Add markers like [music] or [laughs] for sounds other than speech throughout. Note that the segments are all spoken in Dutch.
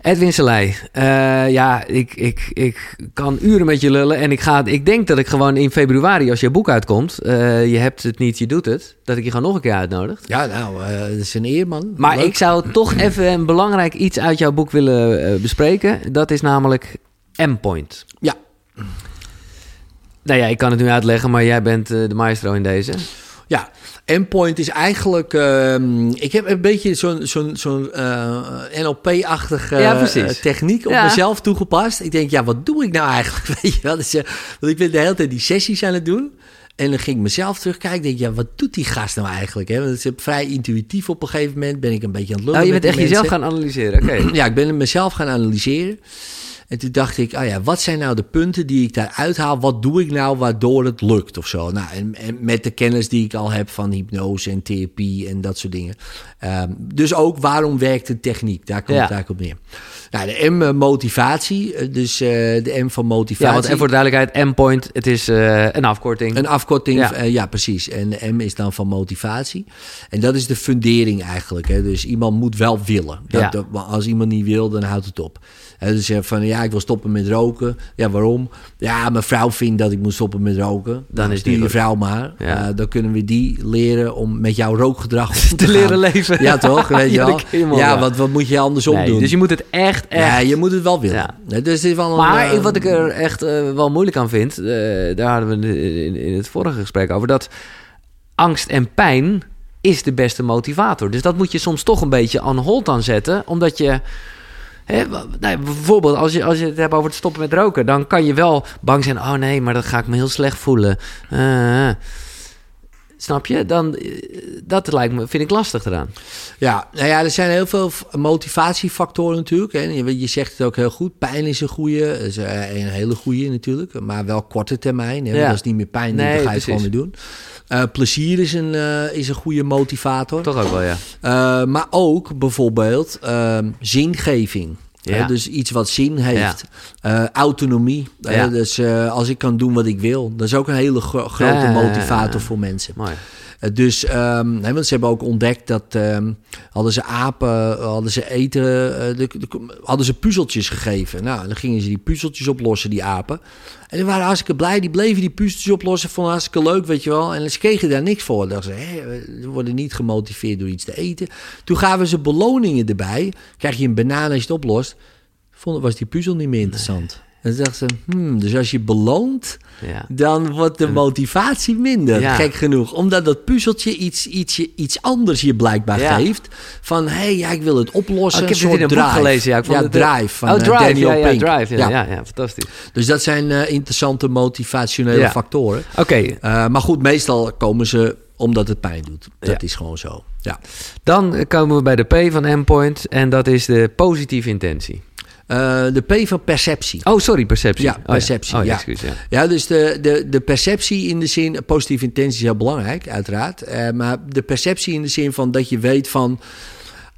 Edwin Selei. Eh, ja, ik, ik, ik kan uren met je lullen. En ik, ga, ik denk dat ik gewoon in februari, als je boek uitkomt... eh, je hebt het niet, je doet het... dat ik je gewoon nog een keer uitnodig. Ja, nou, eh, dat is een eer, man. Maar Leuk. ik zou toch even een belangrijk iets uit jouw boek willen bespreken. Dat is namelijk M-Point. Ja. Nou ja, ik kan het nu uitleggen, maar jij bent de maestro in deze. Ja, endpoint is eigenlijk... ehm, ik heb een beetje zo'n zo'n zo'n eh, NLP-achtige Ja, precies. eh, techniek op Ja. mezelf toegepast. Ik denk, ja, wat doe ik nou eigenlijk? [laughs] Weet je wel? Dus, eh, want ik ben de hele tijd die sessies aan het doen. En dan ging ik mezelf terugkijken. Ik denk, ja, wat doet die gast nou eigenlijk? Hè? Want het is vrij intuïtief op een gegeven moment. Ben ik een beetje aan het lullen Oh, je bent echt jezelf gaan analyseren. Oké. [clears throat] Ja, ik ben mezelf gaan analyseren. En toen dacht ik, oh ja, wat zijn nou de punten die ik daaruit haal? Wat doe ik nou waardoor het lukt of zo? Nou, en, en met de kennis die ik al heb van hypnose en therapie en dat soort dingen. Ehm, dus ook, waarom werkt de techniek? Daar komt Ja. het eigenlijk op neer. Nou, de M, eh, motivatie. Eh, Dus eh, de M van motivatie. Ja, want en voor de duidelijkheid, M-Point, het is een afkorting. Een afkorting, Ja. precies. En de M is dan van motivatie. En dat is de fundering eigenlijk. Hè. Dus iemand moet wel willen. Dat, Ja. dat- maar als iemand niet wil, dan houdt het op. Dus je van, ja, ik wil stoppen met roken. Ja, waarom? Ja, mijn vrouw vindt dat ik moet stoppen met roken. Dan is die je vrouw maar. Ja. Eh, dan kunnen we die leren om met jouw rookgedrag [laughs] te, te leren leven. Ja, toch? [laughs] Weet je Ja, wel? ja, ja. want wat moet je andersom Nee, doen? dus je moet het echt, echt... Ja, je moet het wel willen. Ja. Dus wel een, Maar eh, wat ik er echt eh, wel moeilijk aan vind, daar hadden we in, in het vorige gesprek over, dat angst en pijn is de beste motivator. Dus dat moet je soms toch een beetje on hold aan zetten, omdat je... Nou, bijvoorbeeld, als je, als je het hebt over het stoppen met roken, dan kan je wel bang zijn. Oh nee, maar dat ga ik me heel slecht voelen. Eh, snap je? Dan, eh, dat lijkt me, vind ik lastig eraan. Ja, nou ja, er zijn heel veel motivatiefactoren natuurlijk. Hè. Je, je zegt het ook heel goed. Pijn is een goede, is eh, een hele goede natuurlijk. Maar wel korte termijn. Hè. Ja. Dat is niet meer pijn, Nee, dan ga je gewoon weer doen. Eh, plezier is een, is een goede motivator. Toch ook wel, ja. Maar ook bijvoorbeeld ehm, zingeving. Ja. Dus iets wat zin heeft. Eh, autonomie. Ja. dus eh, als ik kan doen wat ik wil. Dat is ook een hele gro- grote motivator voor mensen. Mooi. Eh, Dus, ehm, want ze hebben ook ontdekt dat ehm, hadden ze apen, hadden ze eten, eh, de, de- hadden ze puzzeltjes gegeven. Nou, dan gingen ze die puzzeltjes oplossen, die apen. En die waren hartstikke blij, die bleven die puzzeltjes oplossen, vonden hartstikke leuk, weet je wel. En ze kregen daar niks voor. Dachten ze, we worden niet gemotiveerd door iets te eten. Toen gaven ze beloningen erbij. Krijg je een banaan als je het oplost. Vonden, was die puzzel niet meer interessant. Toen dachten ze, hmm, dus als je beloont, Ja. dan wordt de motivatie minder. Ja. Gek genoeg. Omdat dat puzzeltje iets, iets, iets anders je blijkbaar Ja. geeft. Van, hé, hey, ja, ik wil het oplossen. Oh, ik heb dit in een soort boek drive. gelezen. Ja, ik vond het, eh, Drive van oh, eh, Drive. Daniel ja, Pink. Drive. Ja, Ja. fantastisch. Dus dat zijn eh, interessante motivationele factoren. Oké, maar goed, meestal komen ze omdat het pijn doet. Dat is gewoon zo. Ja. dan komen we bij de P van Endpoint. En dat is de positieve intentie. Eh, de P van perceptie. Oh, sorry, perceptie. Ja, Oh, perceptie, Oh, ja. excuus, ja. Ja, dus de, de, de perceptie in de zin, positieve intentie is heel belangrijk, uiteraard. Eh, maar de perceptie in de zin van dat je weet van,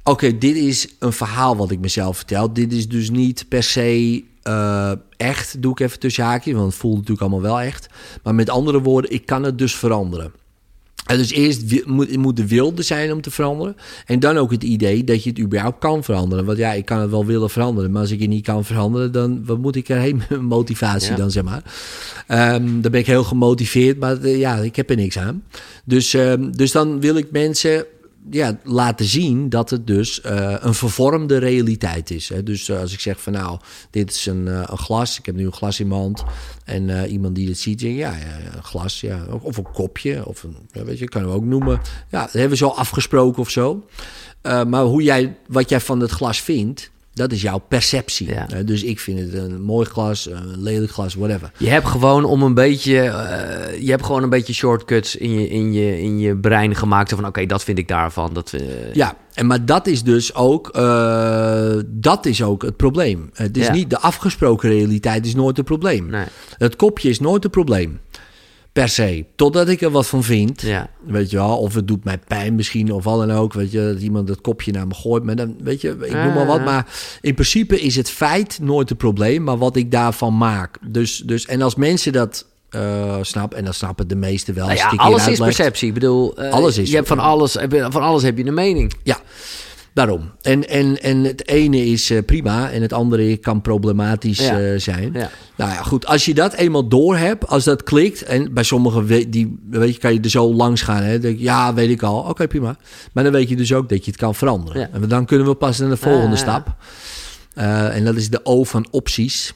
oké, dit is een verhaal wat ik mezelf vertel. Dit is dus niet per se eh, echt, doe ik even tussen haakjes, want het voelt natuurlijk allemaal wel echt. Maar met andere woorden, ik kan het dus veranderen. En dus eerst moet, moet de wilde zijn om te veranderen. En dan ook het idee dat je het überhaupt kan veranderen. Want ja, ik kan het wel willen veranderen. Maar als ik het niet kan veranderen, dan wat moet ik erheen met motivatie Ja. dan, zeg maar. Ehm, dan ben ik heel gemotiveerd, maar eh, ja, ik heb er niks aan. Dus, ehm, dus dan wil ik mensen ja, laten zien dat het dus eh, een vervormde realiteit is. Hè. Dus eh, als ik zeg van nou, dit is een, eh, een glas. Ik heb nu een glas in mijn hand. En iemand die het ziet, zegt ja, ja, een glas. Ja. Of- een kopje. Of een, ja, weet je, kunnen we ook noemen. Ja, dat hebben we zo afgesproken of zo. Maar hoe jij, wat jij van het glas vindt, dat is jouw perceptie. Ja. Dus ik vind het een mooi glas, een lelijk glas, whatever. Je hebt gewoon om een beetje, eh, je hebt gewoon een beetje shortcuts in je, in je, in je brein gemaakt. Van oké, dat vind ik daarvan. Dat, eh, Ja, en maar dat is dus ook, eh, dat is ook het probleem. Het is Ja. niet de afgesproken realiteit is nooit het probleem. Nee. Het kopje is nooit het probleem. Per se. Totdat ik er wat van vind. Ja. Weet je wel, of het doet mij pijn misschien, of wat dan ook. Weet je, dat iemand het kopje naar me gooit. Maar dan, weet je, ik noem maar wat. Ah. Maar in principe is het feit nooit het probleem, maar wat ik daarvan maak. Dus, dus, en als mensen dat eh snappen, en dat snappen de meesten wel. Nou ja, alles is perceptie. Ik bedoel, eh, Alles is- je hebt van alles, van alles heb je een mening. Ja. Daarom. En, en, en het ene is eh, prima en het andere kan problematisch Ja. eh, zijn. Ja. Nou ja, goed. Als je dat eenmaal door hebt, als dat klikt... en bij sommigen die, weet je, kan je er zo langs gaan. Hè, denk, ja, weet ik al. Oké, prima. Maar dan weet je dus ook dat je het kan veranderen. Ja. En dan kunnen we pas naar de volgende stap. Eh, en dat is de O van opties.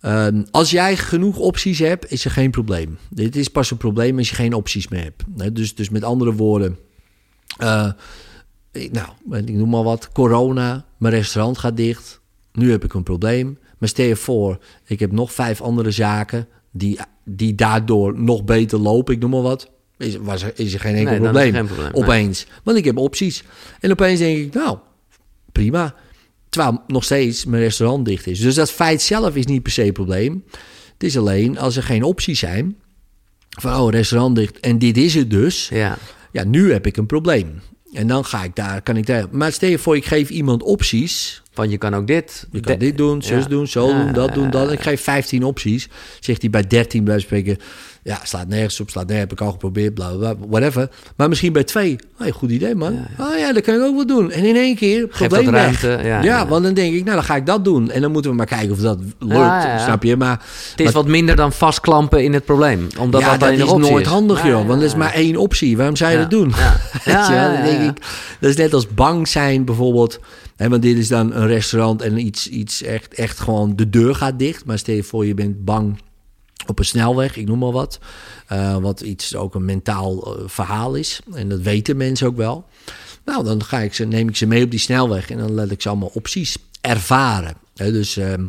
Ehm, als jij genoeg opties hebt, is er geen probleem. Dit is pas een probleem als je geen opties meer hebt. Dus, dus met andere woorden... nou, ik noem maar wat. Corona, mijn restaurant gaat dicht. Nu heb ik een probleem. Maar stel je voor, ik heb nog vijf andere zaken... die, die daardoor nog beter lopen. Ik noem maar wat. Is, was er, is er geen enkel Nee, probleem. geen probleem, nee. Opeens. Want ik heb opties. En opeens denk ik, nou, prima. Terwijl nog steeds mijn restaurant dicht is. Dus dat feit zelf is niet per se een probleem. Het is alleen als er geen opties zijn... van oh, restaurant dicht en dit is het dus... Ja. ja, nu heb ik een probleem. En dan ga ik daar, kan ik daar. Maar stel je voor, ik geef iemand opties. Want je kan ook dit. Je kan dit doen, zus Ja. doen, zo Ja, doen, dat ja, doen, dat. ja, Ik geef 15 opties. Zegt hij bij 13 bij spreken. Ja, slaat nergens op, slaat nergens, heb ik al geprobeerd, bla, bla, whatever. Maar misschien bij twee. Hey, goed idee, man. Oh ja, dat kan ik ook wel doen. En in één keer, probleem dat weg. ruimte, ja, Ja, ja. want dan denk ik, nou, dan ga ik dat doen. En dan moeten we maar kijken of dat lukt, Ja, ja, ja. snap je? Maar Het is wat minder dan vastklampen in het probleem. Omdat ja, dat, dat is nooit handig, Ja, joh. ja, Want er is ja. maar één optie. Waarom zou je Ja. dat doen? Ja. [laughs] Ja, ja, denk ja, ja. ik, dat is net als bang zijn bijvoorbeeld. Want dit is dan een restaurant en iets, iets echt, echt gewoon de deur gaat dicht. Maar stel je voor, je bent bang op een snelweg, ik noem maar wat. Eh, wat iets ook een mentaal eh, verhaal is. En dat weten mensen ook wel. Nou, dan ga ik ze, neem ik ze mee op die snelweg en dan laat ik ze allemaal opties ervaren. Dus ehm,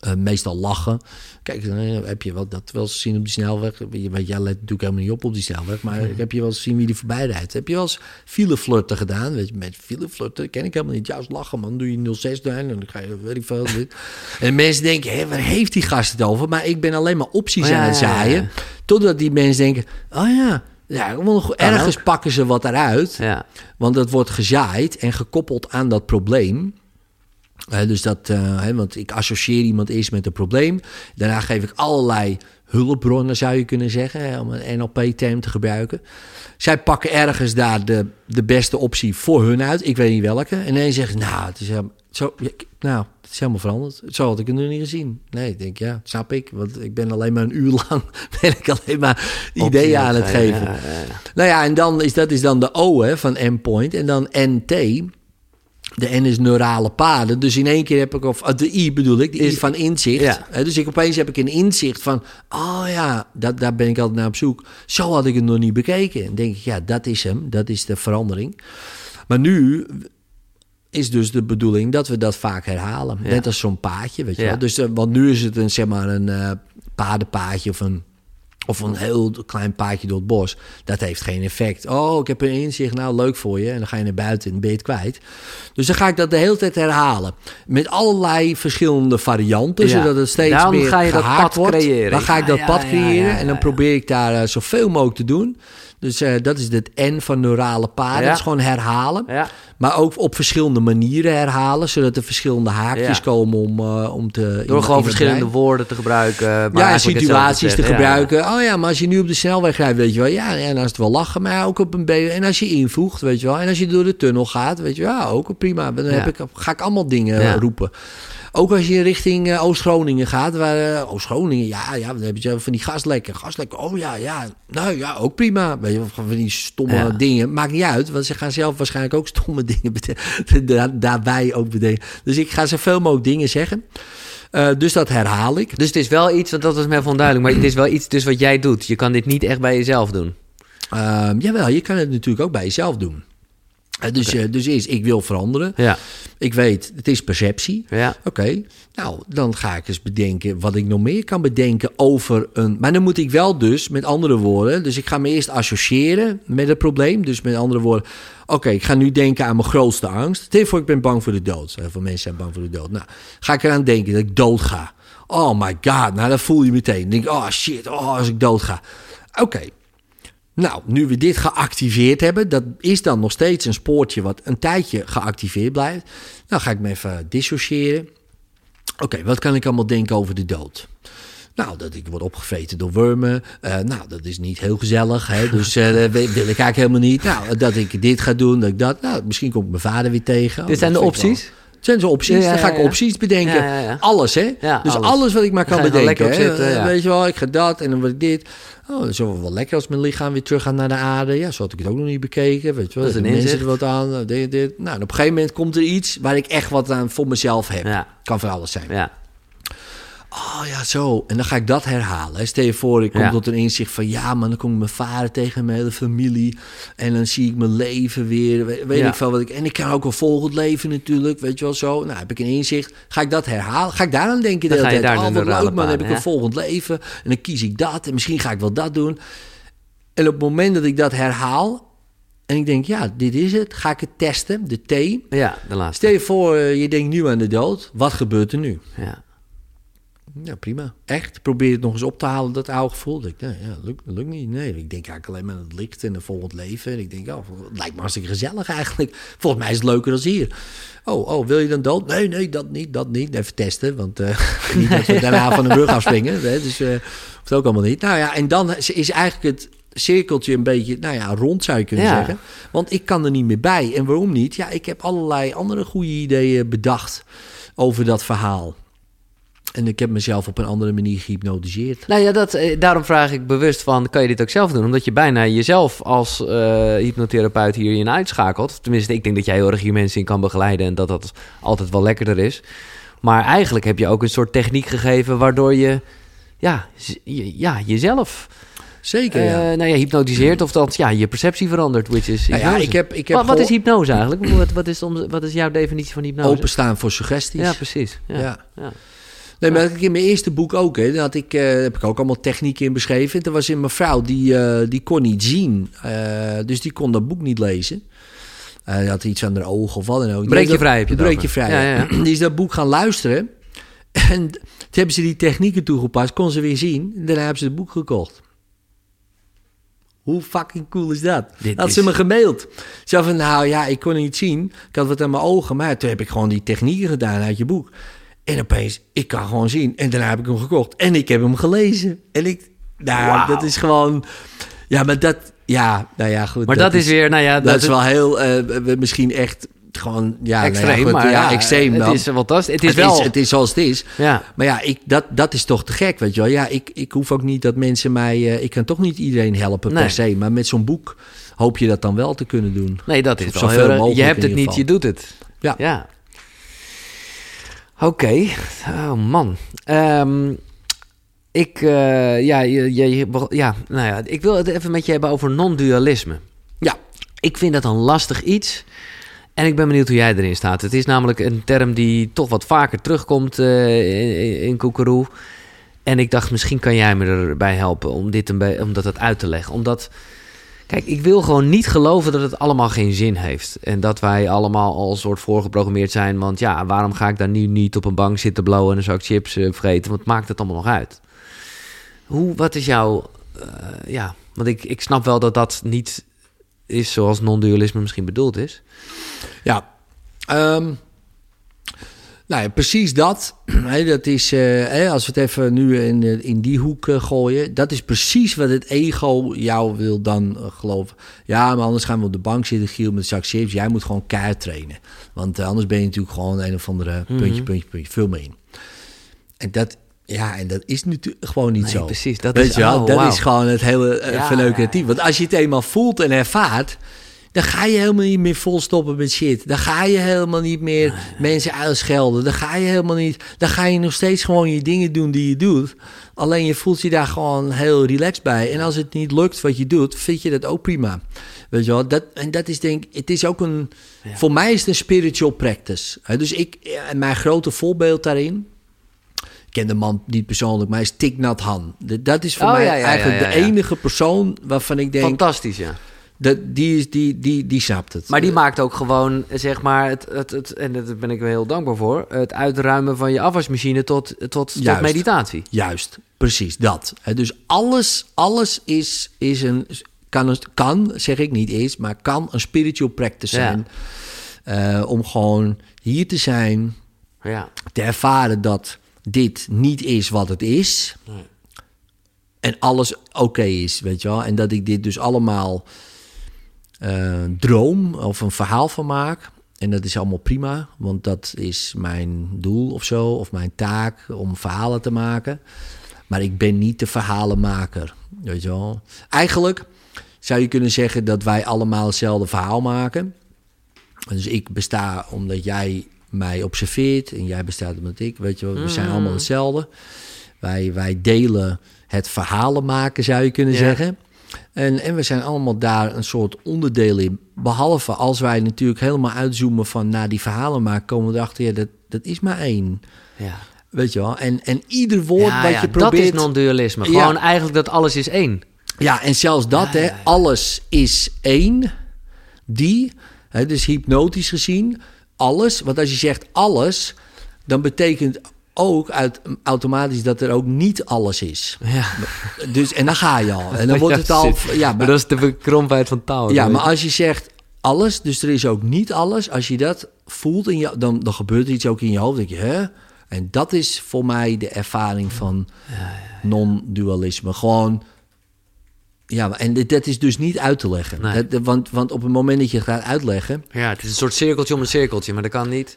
eh, meestal lachen. Kijk, dan eh, heb je wel, dat wel eens gezien op die snelweg. Weet, jij let natuurlijk helemaal niet op op die snelweg. Maar ik heb je wel eens gezien wie die voorbij rijdt. Heb je wel eens fileflirten gedaan? Weet je, met fileflirten ken ik helemaal niet. Juist lachen, man. Doe je 06 doen en dan ga je, weet ik veel. dit. [laughs] en mensen denken, hé, waar heeft die gast het over? Maar ik ben alleen maar opties Oh, ja, aan het zaaien. ja. Totdat die mensen denken, oh ja... Ja, ergens pakken ze wat eruit. Ja. Want dat wordt gezaaid en gekoppeld aan dat probleem. Dus dat, eh, hè, want ik associeer iemand eerst met een probleem. Daarna geef ik allerlei hulpbronnen, zou je kunnen zeggen, om een NLP-term te gebruiken. Zij pakken ergens daar de, de beste optie voor hun uit. Ik weet niet welke. En dan zeggen ze, nou, het is helemaal, zo, nou, het is helemaal veranderd. Zo had ik het nu niet gezien. Nee, ik denk, ja, snap ik. Want ik ben alleen maar een uur [laughs] lang ben ik alleen maar ideeën aan het geven. Ja, ja, ja. Nou ja, en dan is dat is dan de O hè, van endpoint. En dan NT. De N is neurale paden. Dus in één keer heb ik, of uh, de I bedoel ik, de I Is- van inzicht. Ja. Dus ik opeens heb ik een inzicht van, oh ja, dat, daar ben ik altijd naar op zoek. Zo had ik het nog niet bekeken. En denk ik, ja, dat is hem, dat is de verandering. Maar nu is dus de bedoeling dat we dat vaak herhalen. Ja. Net als zo'n paadje, weet je Ja. wel. Dus, eh, want nu is het een, zeg maar, een eh, padenpaadje of een of een heel klein paadje door het bos. Dat heeft geen effect. Oh, ik heb een inzicht. Nou, leuk voor je. En dan ga je naar buiten en ben je het kwijt. Dus dan ga ik dat de hele tijd herhalen. Met allerlei verschillende varianten. Ja. Zodat het steeds Dan meer ga je dat gehaakt pad wordt. creëren. Dan ga ik Ja, dat ja, pad ja, creëren. ja, ja, En dan probeer ik daar eh, zoveel mogelijk te doen. Dus eh, dat is het N van neurale paden. Ja. Dat is gewoon herhalen. Ja. Maar ook op verschillende manieren herhalen. Zodat er verschillende haakjes Ja. komen om, eh, om te... Door gewoon verschillende brein. woorden te gebruiken. maar Ja, en situaties te gebruiken. Oh ja, maar als je nu op de snelweg rijdt, weet je wel. Ja, dan is het wel lachen, maar ook op een beetje. En als je invoegt, weet je wel. En als je door de tunnel gaat, weet je wel. Ja, ook prima. Dan heb ik, ga ik allemaal dingen Ja. roepen. Ook als je richting eh, Oost-Groningen gaat. Waar, eh, Oost-Groningen, ja, ja, dan heb je van die gaslekken. Gaslekken, oh ja, ja. Nou ja, ook prima. Weet je, van die stomme Ja. dingen. Maakt niet uit, want ze gaan zelf waarschijnlijk ook stomme [laughs] dingen daar, daarbij ook bedenken. Dus ik ga zoveel mogelijk dingen zeggen. Eh, dus dat herhaal ik. Dus het is wel iets, want dat was mij van duidelijk, maar het is wel iets dus wat jij doet. Je kan dit niet echt bij jezelf doen. Ehm, jawel, je kan het natuurlijk ook bij jezelf doen. Dus, eh, dus eerst, ik wil veranderen. Ja. Ik weet, het is perceptie. Ja. Oké, nou, dan ga ik eens bedenken wat ik nog meer kan bedenken over een... Maar dan moet ik wel dus, met andere woorden... Dus ik ga me eerst associëren met het probleem. Dus met andere woorden... Oké, ik ga nu denken aan mijn grootste angst. Je voor, ik ben bang voor de dood. Heel veel mensen zijn bang voor de dood. Nou, ga ik eraan denken dat ik dood ga. Oh my god, nou dat voel je meteen. Dan denk ik, oh shit, oh, als ik dood ga. Oké, nou, nu we dit geactiveerd hebben, dat is dan nog steeds een spoortje wat een tijdje geactiveerd blijft. Nou ga ik me even dissociëren. Oké, wat kan ik allemaal denken over de dood? Nou, dat ik word opgevreten door wormen. Eh, nou, dat is niet heel gezellig. Hè? Dus dat wil ik eigenlijk helemaal niet. Nou, dat ik dit ga doen, dat ik dat. Nou, misschien kom ik mijn vader weer tegen. Oh, Dit zijn de wel- opties. Zijn zo opties. Dan ga ik opties bedenken. Alles, hè? Dus alles. alles. wat ik maar kan bedenken. lekker hè? zitten. Weet je wel, ik ga dat en dan word ik dit. Oh, dat is wel lekker als mijn lichaam weer terug gaat naar de aarde. Ja, zo had ik het ook nog niet bekeken. Weet je wel, Dat is een mensen er wat aan. Dit, dit. Nou, en op een gegeven moment komt er iets waar ik echt wat aan voor mezelf heb. Kan voor alles zijn. Ja. Oh ja, zo. En dan ga ik dat herhalen. Stel je voor, ik kom Ja. tot een inzicht van... ja, maar dan kom ik mijn vader tegen mijn hele familie... en dan zie ik mijn leven weer. we- Weet Ja. ik veel wat ik... En ik kan ook een volgend leven natuurlijk, weet je wel zo. Nou, heb ik een inzicht. Ga ik dat herhalen? Ga ik daar aan denken de hele tijd? daar Oh, wat leuk, man. Dan heb ik een volgend leven. En dan kies ik dat. En misschien ga ik wel dat doen. En op het moment dat ik dat herhaal... en ik denk, ja, dit is het. Ga ik het testen, de T. Ja, de laatste. Stel je voor, eh, je denkt nu aan de dood. Wat gebeurt er nu? Ja. Ja, prima. Echt. Probeer het nog eens op te halen, dat oude gevoel. Dat Ik, nou, ja, lukt, lukt niet. Nee, ik denk eigenlijk alleen maar aan het licht en een volgend leven. En ik denk, oh, het lijkt me hartstikke gezellig eigenlijk. Volgens mij is het leuker dan hier. Oh, oh, wil je dan dood? Nee, nee, dat niet, dat niet. Even testen, want eh, [laughs] niet dat we daarna van de brug afspringen. Hè, dus eh hoeft ook allemaal niet. Nou ja, en dan is is eigenlijk het cirkeltje een beetje, nou ja, rond zou je kunnen Ja. zeggen. Want ik kan er niet meer bij. En waarom niet? Ja, ik heb allerlei andere goede ideeën bedacht over dat verhaal. En ik heb mezelf op een andere manier gehypnotiseerd. Nou ja, dat, eh, daarom vraag ik bewust van, kan je dit ook zelf doen? Omdat je bijna jezelf als eh, hypnotherapeut hierin uitschakelt. Tenminste, ik denk dat jij heel erg hier mensen in kan begeleiden... en dat dat altijd wel lekkerder is. Maar eigenlijk heb je ook een soort techniek gegeven... waardoor je ja, je- ja, jezelf Zeker, eh, ja. nou ja, hypnotiseert... of dat ja, je perceptie verandert, which is Nou ja, ik heb, ik heb wat, wat is hypnose eigenlijk? Wat, wat, is, wat is jouw definitie van hypnose? openstaan voor suggesties. Ja, precies. Ja. Ja. Ja. Nee, maar ik in mijn eerste boek ook. Hè, had ik, eh, heb ik ook allemaal technieken in beschreven. En er was een mevrouw die, eh, die kon niet zien. Eh, dus die kon dat boek niet lezen. Die had iets aan haar ogen of wat dan ook. Breek je vrij heb je het Breek je vrij. Ja, ja. ja, [clears throat] Die is dat boek gaan luisteren. [clears throat] En toen hebben ze die technieken toegepast. Kon ze weer zien. En daarna hebben ze het boek gekocht. Hoe fucking cool is dat? Dit had is- ze me gemaild. Zo van, nou ja, ik kon niet zien. Ik had wat aan mijn ogen. Maar toen heb ik gewoon die technieken gedaan uit je boek. En opeens, ik kan gewoon zien. En daarna heb ik hem gekocht. En ik heb hem gelezen. En ik, nou, dat is gewoon... Ja, maar dat, ja, nou ja, goed. Maar dat, is weer, nou ja... Dat, is wel heel, eh, misschien echt gewoon, ja, nou ja, extreem, goed, maar ja, extreem het dan. is fantastisch. Het is het, wel... is, het is zoals het is. ja. Maar ja, ik, dat, dat is toch te gek, weet je wel. Ja, ik, ik hoef ook niet dat mensen mij... eh, ik kan toch niet iedereen helpen Nee. per se. Maar met zo'n boek hoop je dat dan wel te kunnen doen. Nee, dat is wel heel mogelijk Je hebt het niet, je doet het. Ja. Ja. Oké. Oh man. Ehm, ik, eh, ja, je, ja, nou ja, ik wil het even met je hebben over non-dualisme. Ja, Ik vind dat een lastig iets. En ik ben benieuwd hoe jij erin staat. Het is namelijk een term die toch wat vaker terugkomt eh, in, in Koekeroe. En ik dacht, misschien kan jij me erbij helpen om, dit een be- om dat uit te leggen. Omdat, kijk, ik wil gewoon niet geloven dat het allemaal geen zin heeft. En dat wij allemaal al soort voorgeprogrammeerd zijn. Want ja, waarom ga ik dan nu niet op een bank zitten blowen en een zak chips eh, vreten? Want maakt het allemaal nog uit? Hoe, wat is jouw, eh, ja, want ik, ik snap wel dat dat niet is zoals non-dualisme misschien bedoeld is. ja. Ehm, nou ja, precies dat. [clears throat] Dat is, eh, als we het even nu in, eh, in die hoek eh, gooien. Dat is precies wat het ego jou wil dan geloven. Ja, maar anders gaan we op de bank zitten, Giel, met zak chips. Jij moet gewoon keihard trainen. Want anders ben je natuurlijk gewoon een of andere Mhm. puntje, puntje, puntje. Vul me in. En dat, ja, en dat is natuurlijk gewoon niet Nee, zo. precies, dat Weet is- je wel, oh, dat is gewoon het hele uh, Ja, verneukeratief. ja, ja. Want als je het eenmaal voelt en ervaart, dan ga je helemaal niet meer volstoppen met shit. Dan ga je helemaal niet meer mensen uitschelden. Dan ga je helemaal niet. Dan ga je nog steeds gewoon je dingen doen die je doet. Alleen je voelt je daar gewoon heel relaxed bij. En als het niet lukt wat je doet, vind je dat ook prima. Weet je wel, dat, en dat is denk ik, het is ook een, voor mij is het een spiritual practice. Dus ik, en mijn grote voorbeeld daarin, ik ken de man niet persoonlijk, maar hij is Thich Nhat Hanh. De- Dat is voor Oh, mij ja, ja, eigenlijk de enige persoon waarvan ik denk, Fantastisch, ja. Dat, die, is, die, die, die snapt het. Maar die maakt ook gewoon, zeg maar, het, het, het, en daar ben ik wel heel dankbaar voor, het uitruimen van je afwasmachine tot, tot, tot meditatie. Juist, precies dat. Dus alles, alles is, is een, kan, een, kan, zeg ik niet is, maar kan een spiritual practice Ja. zijn. Eh, om gewoon hier te zijn, Ja, te ervaren dat dit niet is wat het is. En alles oké is, weet je wel. En dat ik dit dus allemaal droom of een verhaal van maak. En dat is allemaal prima, want dat is mijn doel of zo, of mijn taak om verhalen te maken. Maar ik ben niet de verhalenmaker, weet je wel. Eigenlijk zou je kunnen zeggen dat wij allemaal hetzelfde verhaal maken. Dus ik besta omdat jij mij observeert en jij bestaat omdat ik, weet je wel. We zijn allemaal hetzelfde. Wij, wij delen het verhalen maken, zou je kunnen Ja. zeggen. En, en we zijn allemaal daar een soort onderdeel in. Behalve als wij natuurlijk helemaal uitzoomen van naar die verhalen maken, komen we erachter, ja, dat, dat is maar één. Ja. Weet je wel? En, en ieder woord Ja, wat ja, je dat is probeert... non-dualisme. Ja. Gewoon eigenlijk dat alles is één. Ja, en zelfs dat, hè, alles is één. Die, hè, dus hypnotisch gezien, alles. Want als je zegt alles, dan betekent ook uit, automatisch dat er ook niet alles is. Ja. Dus, en dan ga je al. En dan [laughs] wordt het al... Ja, Maar maar, dat is de bekrompheid van taal. ja, maar als je zegt alles, dus er is ook niet alles. Als je dat voelt, in je, dan, dan gebeurt er iets ook in je hoofd. Denk je, hè? En dat is voor mij de ervaring van non-dualisme. Gewoon... Ja, en dit- dat is dus niet uit te leggen. Nee. Dat- want, want op het moment dat je het gaat uitleggen... Ja, het is een soort cirkeltje om een cirkeltje, maar dat kan niet.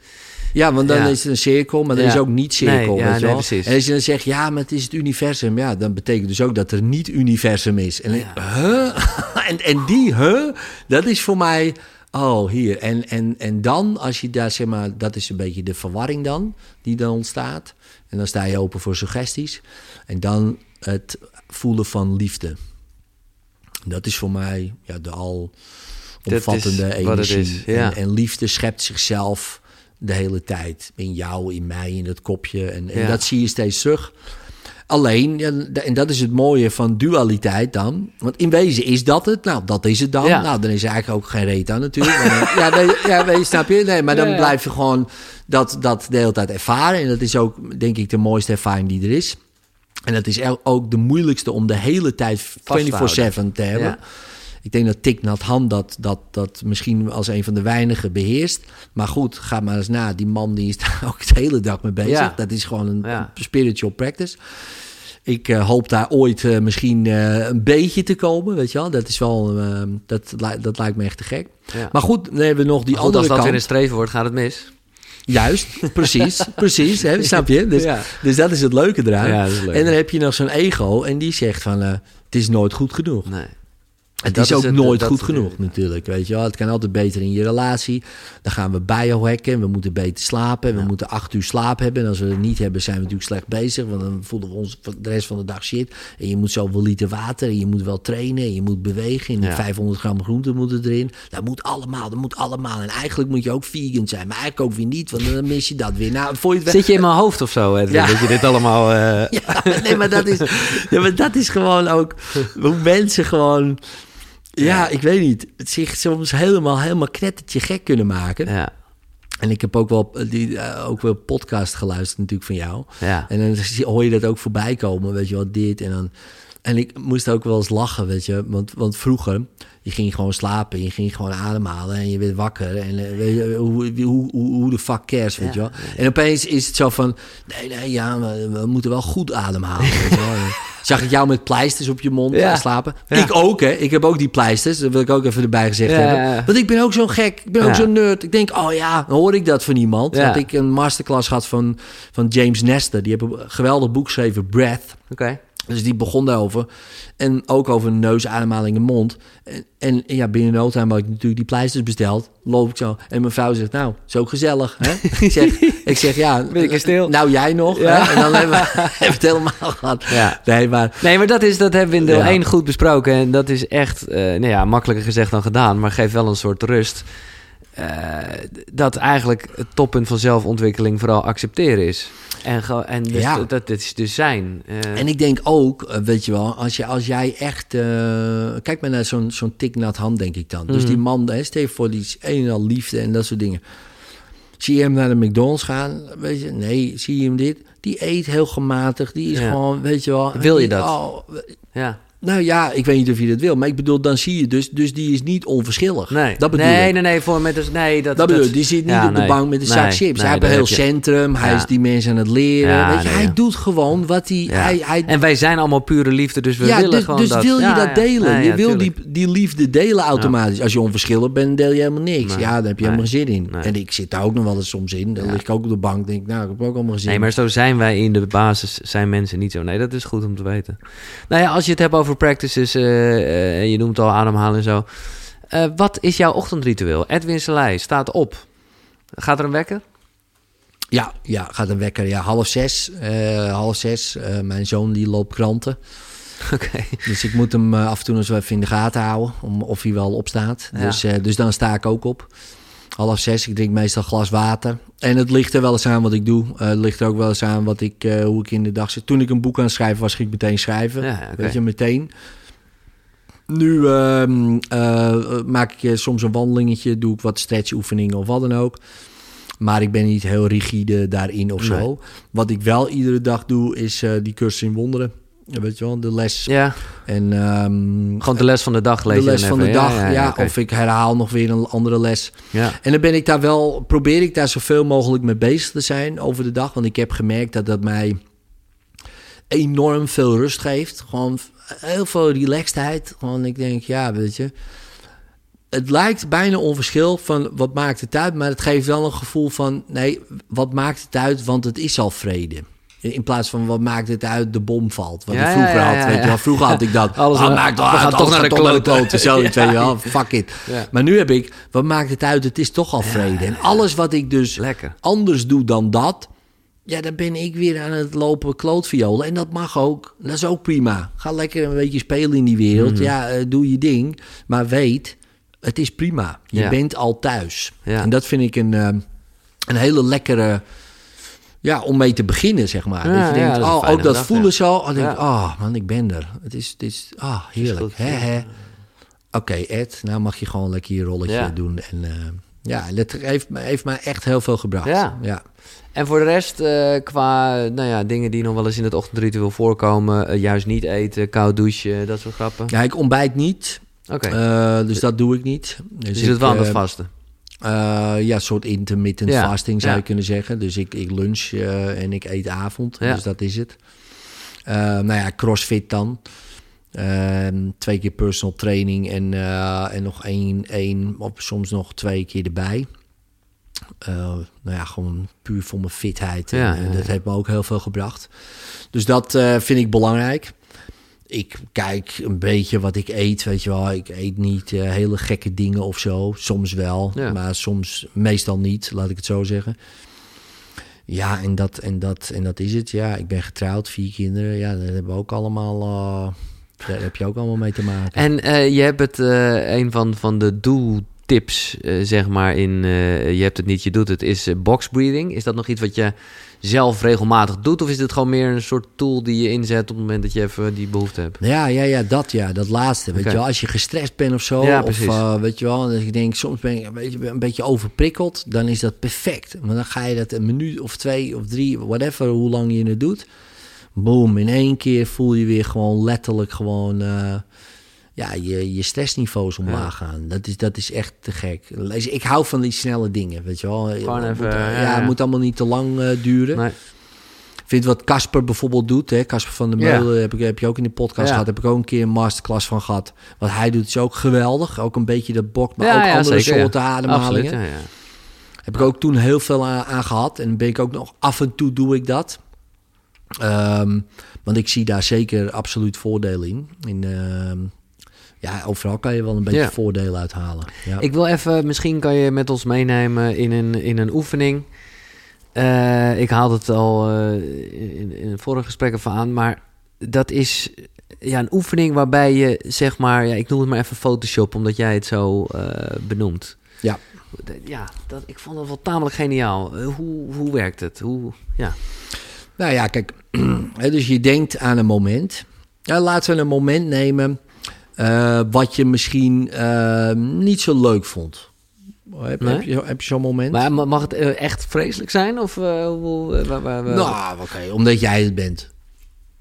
Ja, want dan Ja. is het een cirkel, maar dan Ja. is ook niet cirkel. Nee, ja, weet nee, wel? En als je dan zegt, ja, maar het is het universum. Ja, dan betekent dus ook dat er niet universum is. En, huh? [laughs] en, en die, huh? Dat is voor mij... Oh, hier. En, en, en dan, als je daar, zeg maar... Dat is een beetje de verwarring dan, die dan ontstaat. En dan sta je open voor suggesties. En dan het voelen van liefde. Dat is voor mij ja, de al omvattende is wat het energie. ja. en, en liefde schept zichzelf de hele tijd. In jou, in mij, in het kopje. En, en Ja. dat zie je steeds terug. Alleen, en dat is het mooie van dualiteit dan. Want in wezen is dat het. Nou, dat is het dan. Ja. Nou, dan is er eigenlijk ook geen reet aan natuurlijk. Maar [laughs] ja, nee, ja, nee, snap je? Nee, maar dan Ja, blijf je gewoon dat, dat de hele tijd ervaren. En dat is ook, denk ik, de mooiste ervaring die er is. En dat is ook de moeilijkste om de hele tijd 24-7 te hebben. Ik denk dat Thich Hanh dat, dat, dat misschien als een van de weinigen beheerst. Maar goed, ga maar eens na. Die man die is [laughs] daar ook de hele dag mee bezig. Ja. Dat is gewoon een Ja. spiritual practice. Ik eh, hoop daar ooit eh, misschien eh, een beetje te komen, weet je wel. Dat is wel, dat, dat lijkt me echt te gek. Ja. Maar goed, dan hebben we nog die goed, andere als dat kant. weer een streven wordt, gaat het mis. Juist, precies, [laughs] precies. Hè, snap je? Dus, Ja. dus dat is het leuke eraan. Ja, leuk. En dan heb je nog zo'n ego en die zegt van, eh, het is nooit goed genoeg. Nee. Het dat is is ook het- nooit dat goed genoeg natuurlijk. natuurlijk, weet je wel. Het kan altijd beter in je relatie. Dan gaan we biohacken, we moeten beter slapen. We moeten acht uur slaap hebben. En als we het niet hebben, zijn we natuurlijk slecht bezig. Want dan voelen we ons de rest van de dag shit. En je moet zoveel liter water, en je moet wel trainen, en je moet bewegen. En Ja. 500 gram groente moeten erin. Dat moet allemaal, dat moet allemaal. En eigenlijk moet je ook vegan zijn, maar eigenlijk ook weer niet, want dan mis je dat weer. Nou, voor je het Zit je in mijn hoofd of zo, Edwin, Ja. dat je dit allemaal... eh, [laughs] ja, nee, maar dat is, [laughs] ja, maar dat is gewoon ook hoe mensen gewoon, ja, ik weet niet, het zich soms helemaal, helemaal knettertje gek kunnen maken. ja, En ik heb ook wel, die, eh, ook wel podcast geluisterd natuurlijk van jou. ja. En dan hoor je dat ook voorbij komen, weet je wel, dit en dan. En ik moest ook wel eens lachen, weet je, want, want vroeger, je ging gewoon slapen, je ging gewoon ademhalen en je werd wakker. En eh, weet je, hoe, hoe, hoe, hoe de fuck cares, weet je wel. En opeens is het zo van, nee, nee, ja, we, we moeten wel goed ademhalen, weet je wel. [laughs] Zag ik jou met pleisters op je mond Ja. eh, slapen? Ja. Ik ook, hè. Ik heb ook die pleisters. Dat wil ik ook even erbij gezegd hebben. Want ik ben ook zo'n gek. Ik ben ook zo'n nerd. Ik denk, oh ja, dan hoor ik dat van iemand. Dat ik een masterclass gehad van, van James Nestor. Die heeft een geweldig boek geschreven, Breath. Oké. Dus die begon daarover. En ook over neus, ademhaling en mond. En, en ja, binnen no time had ik natuurlijk die pleisters besteld. Loop ik zo. En mijn vrouw zegt, nou, ook gezellig. Hè? [laughs] ik, zeg, ik zeg, ja. Ben ik er stil? Nou, jij nog. Ja. Hè? En dan hebben we, [laughs] hebben we het helemaal gehad. Ja. Nee, maar... Nee, maar dat, is, dat hebben we in deel Ja. 1 goed besproken. En dat is echt, eh nou ja, makkelijker gezegd dan gedaan. Maar geeft wel een soort rust. Eh, dat eigenlijk het toppunt van zelfontwikkeling vooral accepteren is. En, en dus Ja. dat, dat is dus zijn. Eh, En ik denk ook, eh, weet je wel, als, je, als jij echt... eh, kijk maar naar zo'n zo'n tik nat hand, denk ik dan. Dus Mhm. die man, hè, stel je voor, die een en al liefde en dat soort dingen. Zie je hem naar de McDonald's gaan? Weet je, nee, zie je hem dit? Die eet heel gematigd, die is Ja. gewoon, weet je wel... Wil je die- dat? oh, ja. Nou ja, ik weet niet of je dat wil, maar ik bedoel, dan zie je dus, dus die is niet onverschillig. Nee, dat bedoel nee, ik. nee, nee, voor met dus, nee, dat, Dat bedoel ik. Die zit niet ja, op de bank met een zak Nee, chips. nee, hij heeft een heel centrum. Hij is die mensen aan het leren. Weet je, hij doet gewoon wat hij... Ja. hij, hij En wij zijn allemaal pure liefde, dus we willen dus, gewoon dus dat. wil je dat delen. Je wil die, die liefde delen automatisch. Als je onverschillig bent, deel je helemaal niks. Ja, daar heb je helemaal geen zin in. En ik zit daar ook nog wel eens soms in. Dan lig ik ook op de bank denk ik, nou, ik heb ook allemaal gezien. Nee, maar zo zijn wij in de basis, zijn mensen niet zo. Nee, dat is goed om te weten. Nou ja, als je het hebt over practices, eh, eh, en je noemt al ademhalen en zo. Eh, wat is jouw ochtendritueel? Edwin Selei staat op. Gaat er een wekker? Ja, ja, gaat een wekker. Ja, half zes. half zes. Mijn zoon die loopt kranten. [laughs] Oké. Dus ik moet hem af en toe eens even in de gaten houden. Om, of hij wel opstaat. Ja. Dus, dus dan sta ik ook op. Half zes. Ik drink meestal een glas water. En het ligt er wel eens aan wat ik doe. Eh, het ligt er ook wel eens aan wat ik, eh, hoe ik in de dag zit. Toen ik een boek aan het schrijven was, ging ik meteen schrijven. Ja. Weet je, meteen. Nu ehm, eh, maak ik soms een wandelingetje. Doe ik wat stretchoefeningen of wat dan ook. Maar ik ben niet heel rigide daarin of Nee. zo. Wat ik wel iedere dag doe, is die cursus in wonderen. Ja, Weet je wel, de les. Ja, En ehm, gewoon de les van de dag lezen. de les van de dag, ja. Of ik herhaal nog weer een andere les. ja. En dan ben ik daar wel, probeer ik daar zoveel mogelijk mee bezig te zijn over de dag. Want ik heb gemerkt dat dat mij enorm veel rust geeft. Gewoon heel veel relaxedheid. Gewoon, ik denk, ja, weet je. Het lijkt bijna onverschil van wat maakt het uit. Maar het geeft wel een gevoel van, nee, wat maakt het uit? Want het is al vrede. In plaats van wat maakt het uit, de bom valt. Wat Ja, ik vroeger ja, had, weet je wel. Vroeger had ik dat. [laughs] Alles ah, maakt toch gaan naar de kloten. Zoiets, [laughs] weet je wel. Fuck it. Maar nu heb ik, wat maakt het uit? Het is toch al vrede. En alles wat ik dus Lekker. anders doe dan dat... Ja, dan ben ik weer aan het lopen klootviolen. En dat mag ook. Dat is ook prima. Ga lekker een beetje spelen in die wereld. Mhm. Ja, eh, doe je ding. Maar weet, het is prima. Je bent al thuis. En dat vind ik een, eh, een hele lekkere... Ja, om mee te beginnen, zeg maar. Ja, dat je ja, denkt, dat is een oh, ook dat dag, voelen zo. Oh, denk oh man, ik ben er. Het is, het is ah, heerlijk. hè. Oké, Ed, nou mag je gewoon lekker je rolletje doen. En eh, ja, dat heeft, heeft mij echt heel veel gebracht. Ja. ja. En voor de rest, eh, qua nou ja, dingen die nog wel eens in het ochtendritueel voorkomen. eh, juist niet eten, koud douchen, dat soort grappen. Ja, ik ontbijt niet. Oké, dus dat doe ik niet. Dus dus ik, zit wel aan het vasten. Eh, ja, een soort intermittent Ja, fasting zou ja. je kunnen zeggen. Dus ik, ik lunch eh, en ik eet avond. Ja. Dus dat is het. Eh, nou ja, crossfit dan. Ehm, twee keer personal training en, en nog één, één of soms nog twee keer erbij. Nou ja, gewoon puur voor mijn fitheid. En, dat heeft me ook heel veel gebracht. Dus dat vind ik belangrijk. Ik kijk een beetje wat ik eet, weet je wel. Ik eet niet eh, hele gekke dingen of zo. Soms wel, Ja. maar soms meestal niet, laat ik het zo zeggen. Ja, en dat, en, dat, en dat is het. Ja, ik ben getrouwd, vier kinderen. Ja, dat hebben we ook allemaal... eh, daar heb je ook allemaal mee te maken. En eh, je hebt het, een van, van de doeltips, eh, zeg maar, in eh, je hebt het niet, je doet het, is eh, box breathing. Is dat nog iets wat je zelf regelmatig doet? Of is dit gewoon meer een soort tool die je inzet op het moment dat je even die behoefte hebt? Ja, ja, ja, dat ja, dat laatste. Weet je wel, als je gestrest bent of zo, Ja, of weet je wel, dat ik denk soms ben ik een beetje, een beetje overprikkeld, dan is dat perfect. Maar dan ga je dat een minuut of twee of drie, whatever, hoe lang je het doet, boom, in één keer voel je weer gewoon letterlijk gewoon, ja, je, je stressniveaus omlaag gaan. Dat is, dat is echt te gek. Ik hou van die snelle dingen, weet je wel. Gewoon even, moet, ja, het moet allemaal niet te lang eh, duren. Nee. Vind wat Casper bijvoorbeeld doet. hè Casper van der Ja. Meulen heb, ik, heb je ook in de podcast Ja. gehad. Heb ik ook een keer een masterclass van gehad. Wat hij doet is ook geweldig. Ook een beetje dat bok, maar ook andere zeker, ja. soorten ademhalingen. Absoluut, ja, ja. Heb ik ook toen heel veel aan, aan gehad. En ben ik ook nog af en toe doe ik dat. Ehm, want ik zie daar zeker absoluut voordelen in. in ehm, ja, overal kan je wel een beetje Ja. voordeel uithalen. Ja. Ik wil even, misschien kan je met ons meenemen in een, in een oefening. Eh, ik haalde het al eh, in, in het vorige gesprek even aan, maar dat is ja, een oefening waarbij je, zeg maar, ja, ik noem het maar even Photoshop, omdat jij het zo eh, benoemt. Ja. Ja, dat, ik vond dat wel tamelijk geniaal. Hoe, hoe werkt het? Hoe, ja. Nou ja, kijk, [clears throat] dus je denkt aan een moment. Ja, laten we een moment nemen eh, wat je misschien eh, niet zo leuk vond. Heb, Nee? heb je, heb je zo'n moment? Maar ma- mag het eh, echt vreselijk zijn? Of eh, hoe, waar- waar- waar- nou, oké, omdat jij het bent.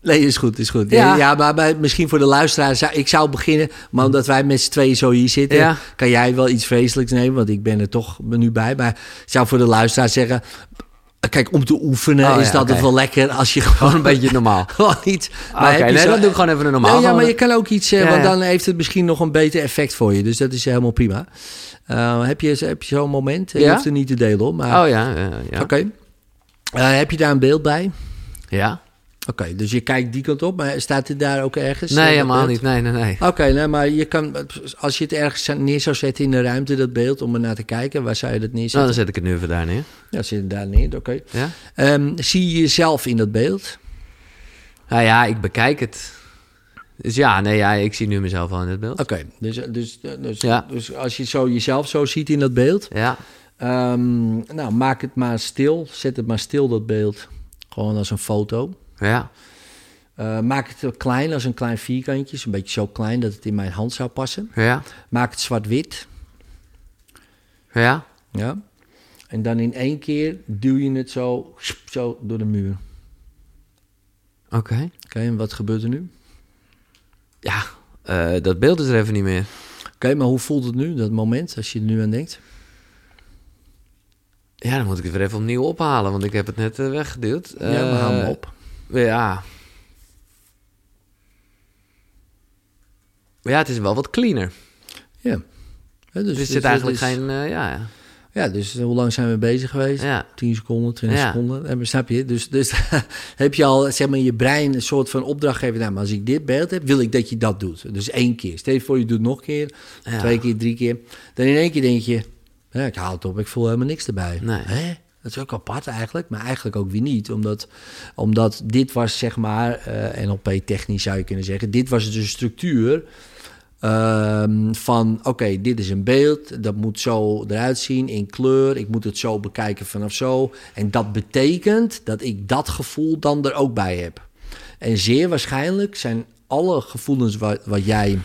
Nee, is goed, is goed. Ja. Ja, maar bij- misschien voor de luisteraar, zou, ik zou beginnen, maar omdat wij met z'n tweeën zo hier zitten, Ja. kan jij wel iets vreselijks nemen, want ik ben er toch nu bij. Maar ik zou voor de luisteraar zeggen, kijk, om te oefenen Oh, is ja, dat het wel lekker als je gewoon, een beetje normaal. [laughs] gewoon iets. Oké, nee, dan doe ik gewoon even een normaal. Nee, ja, maar je kan ook iets, eh, Ja, want dan heeft het misschien nog een beter effect voor je. Dus dat is helemaal prima. Eh, heb je, heb je zo'n moment? Je hoeft er niet te delen, maar Oh ja, ja, ja. oké. Eh, heb je daar een beeld bij? Ja? Oké, dus je kijkt die kant op, maar staat het daar ook ergens? eh, Nee, dat helemaal niet. Nee, nee, nee. Oké, nee, maar je kan, als je het ergens neer zou zetten in de ruimte, dat beeld, om er naar te kijken, waar zou je dat Nou, neerzetten? dan zet ik het nu even daar neer. Ja, zit het daar neer, oké. Ja? Ehm, zie je jezelf in dat beeld? Nou ja, ik bekijk het. Dus ja, nee, ja, ik zie nu mezelf al in het beeld. Oké, dus, dus, dus, Ja. dus als je zo jezelf zo ziet in dat beeld, Ja. ehm, nou, maak het maar stil. Zet het maar stil, dat beeld. Gewoon als een foto. Ja. Eh, maak het klein, als een klein vierkantje. Een beetje zo klein dat het in mijn hand zou passen. Ja. Maak het zwart-wit. Ja. Ja. En dan in één keer duw je het zo, zo door de muur. Oké, Oké. en wat gebeurt er nu? Ja, eh, dat beeld is er even niet meer. Oké, maar hoe voelt het nu, dat moment, als je er nu aan denkt? Ja, dan moet ik het weer even opnieuw ophalen, want ik heb het net eh, weggeduwd. ja, maar haal hem Eh, op. Ja. Ja, het is wel wat cleaner. Ja. Ja, Dus er dus zit eigenlijk geen... eh, ja, ja. Ja, dus eh, hoe lang zijn we bezig geweest? Ja. 10 seconden, 20 Ja. seconden. En, snap je? Dus, dus [laughs] heb je al zeg maar, in je brein een soort van opdracht gegeven. Nou, maar als ik dit beeld heb, wil ik dat je dat doet. Dus één keer. Stel je voor, je doet het nog een keer, Ja. twee keer, drie keer. Dan in één keer denk je, ja, ik haal het op, ik voel helemaal niks erbij. Nee. Hè? Dat is ook apart eigenlijk, maar eigenlijk ook weer niet. Omdat, omdat dit was, zeg maar, eh, NLP-technisch zou je kunnen zeggen, dit was de structuur Ehm, van oké, dit is een beeld, dat moet zo eruit zien in kleur, ik moet het zo bekijken vanaf zo. En dat betekent dat ik dat gevoel dan er ook bij heb. En zeer waarschijnlijk zijn alle gevoelens wat, wat jij,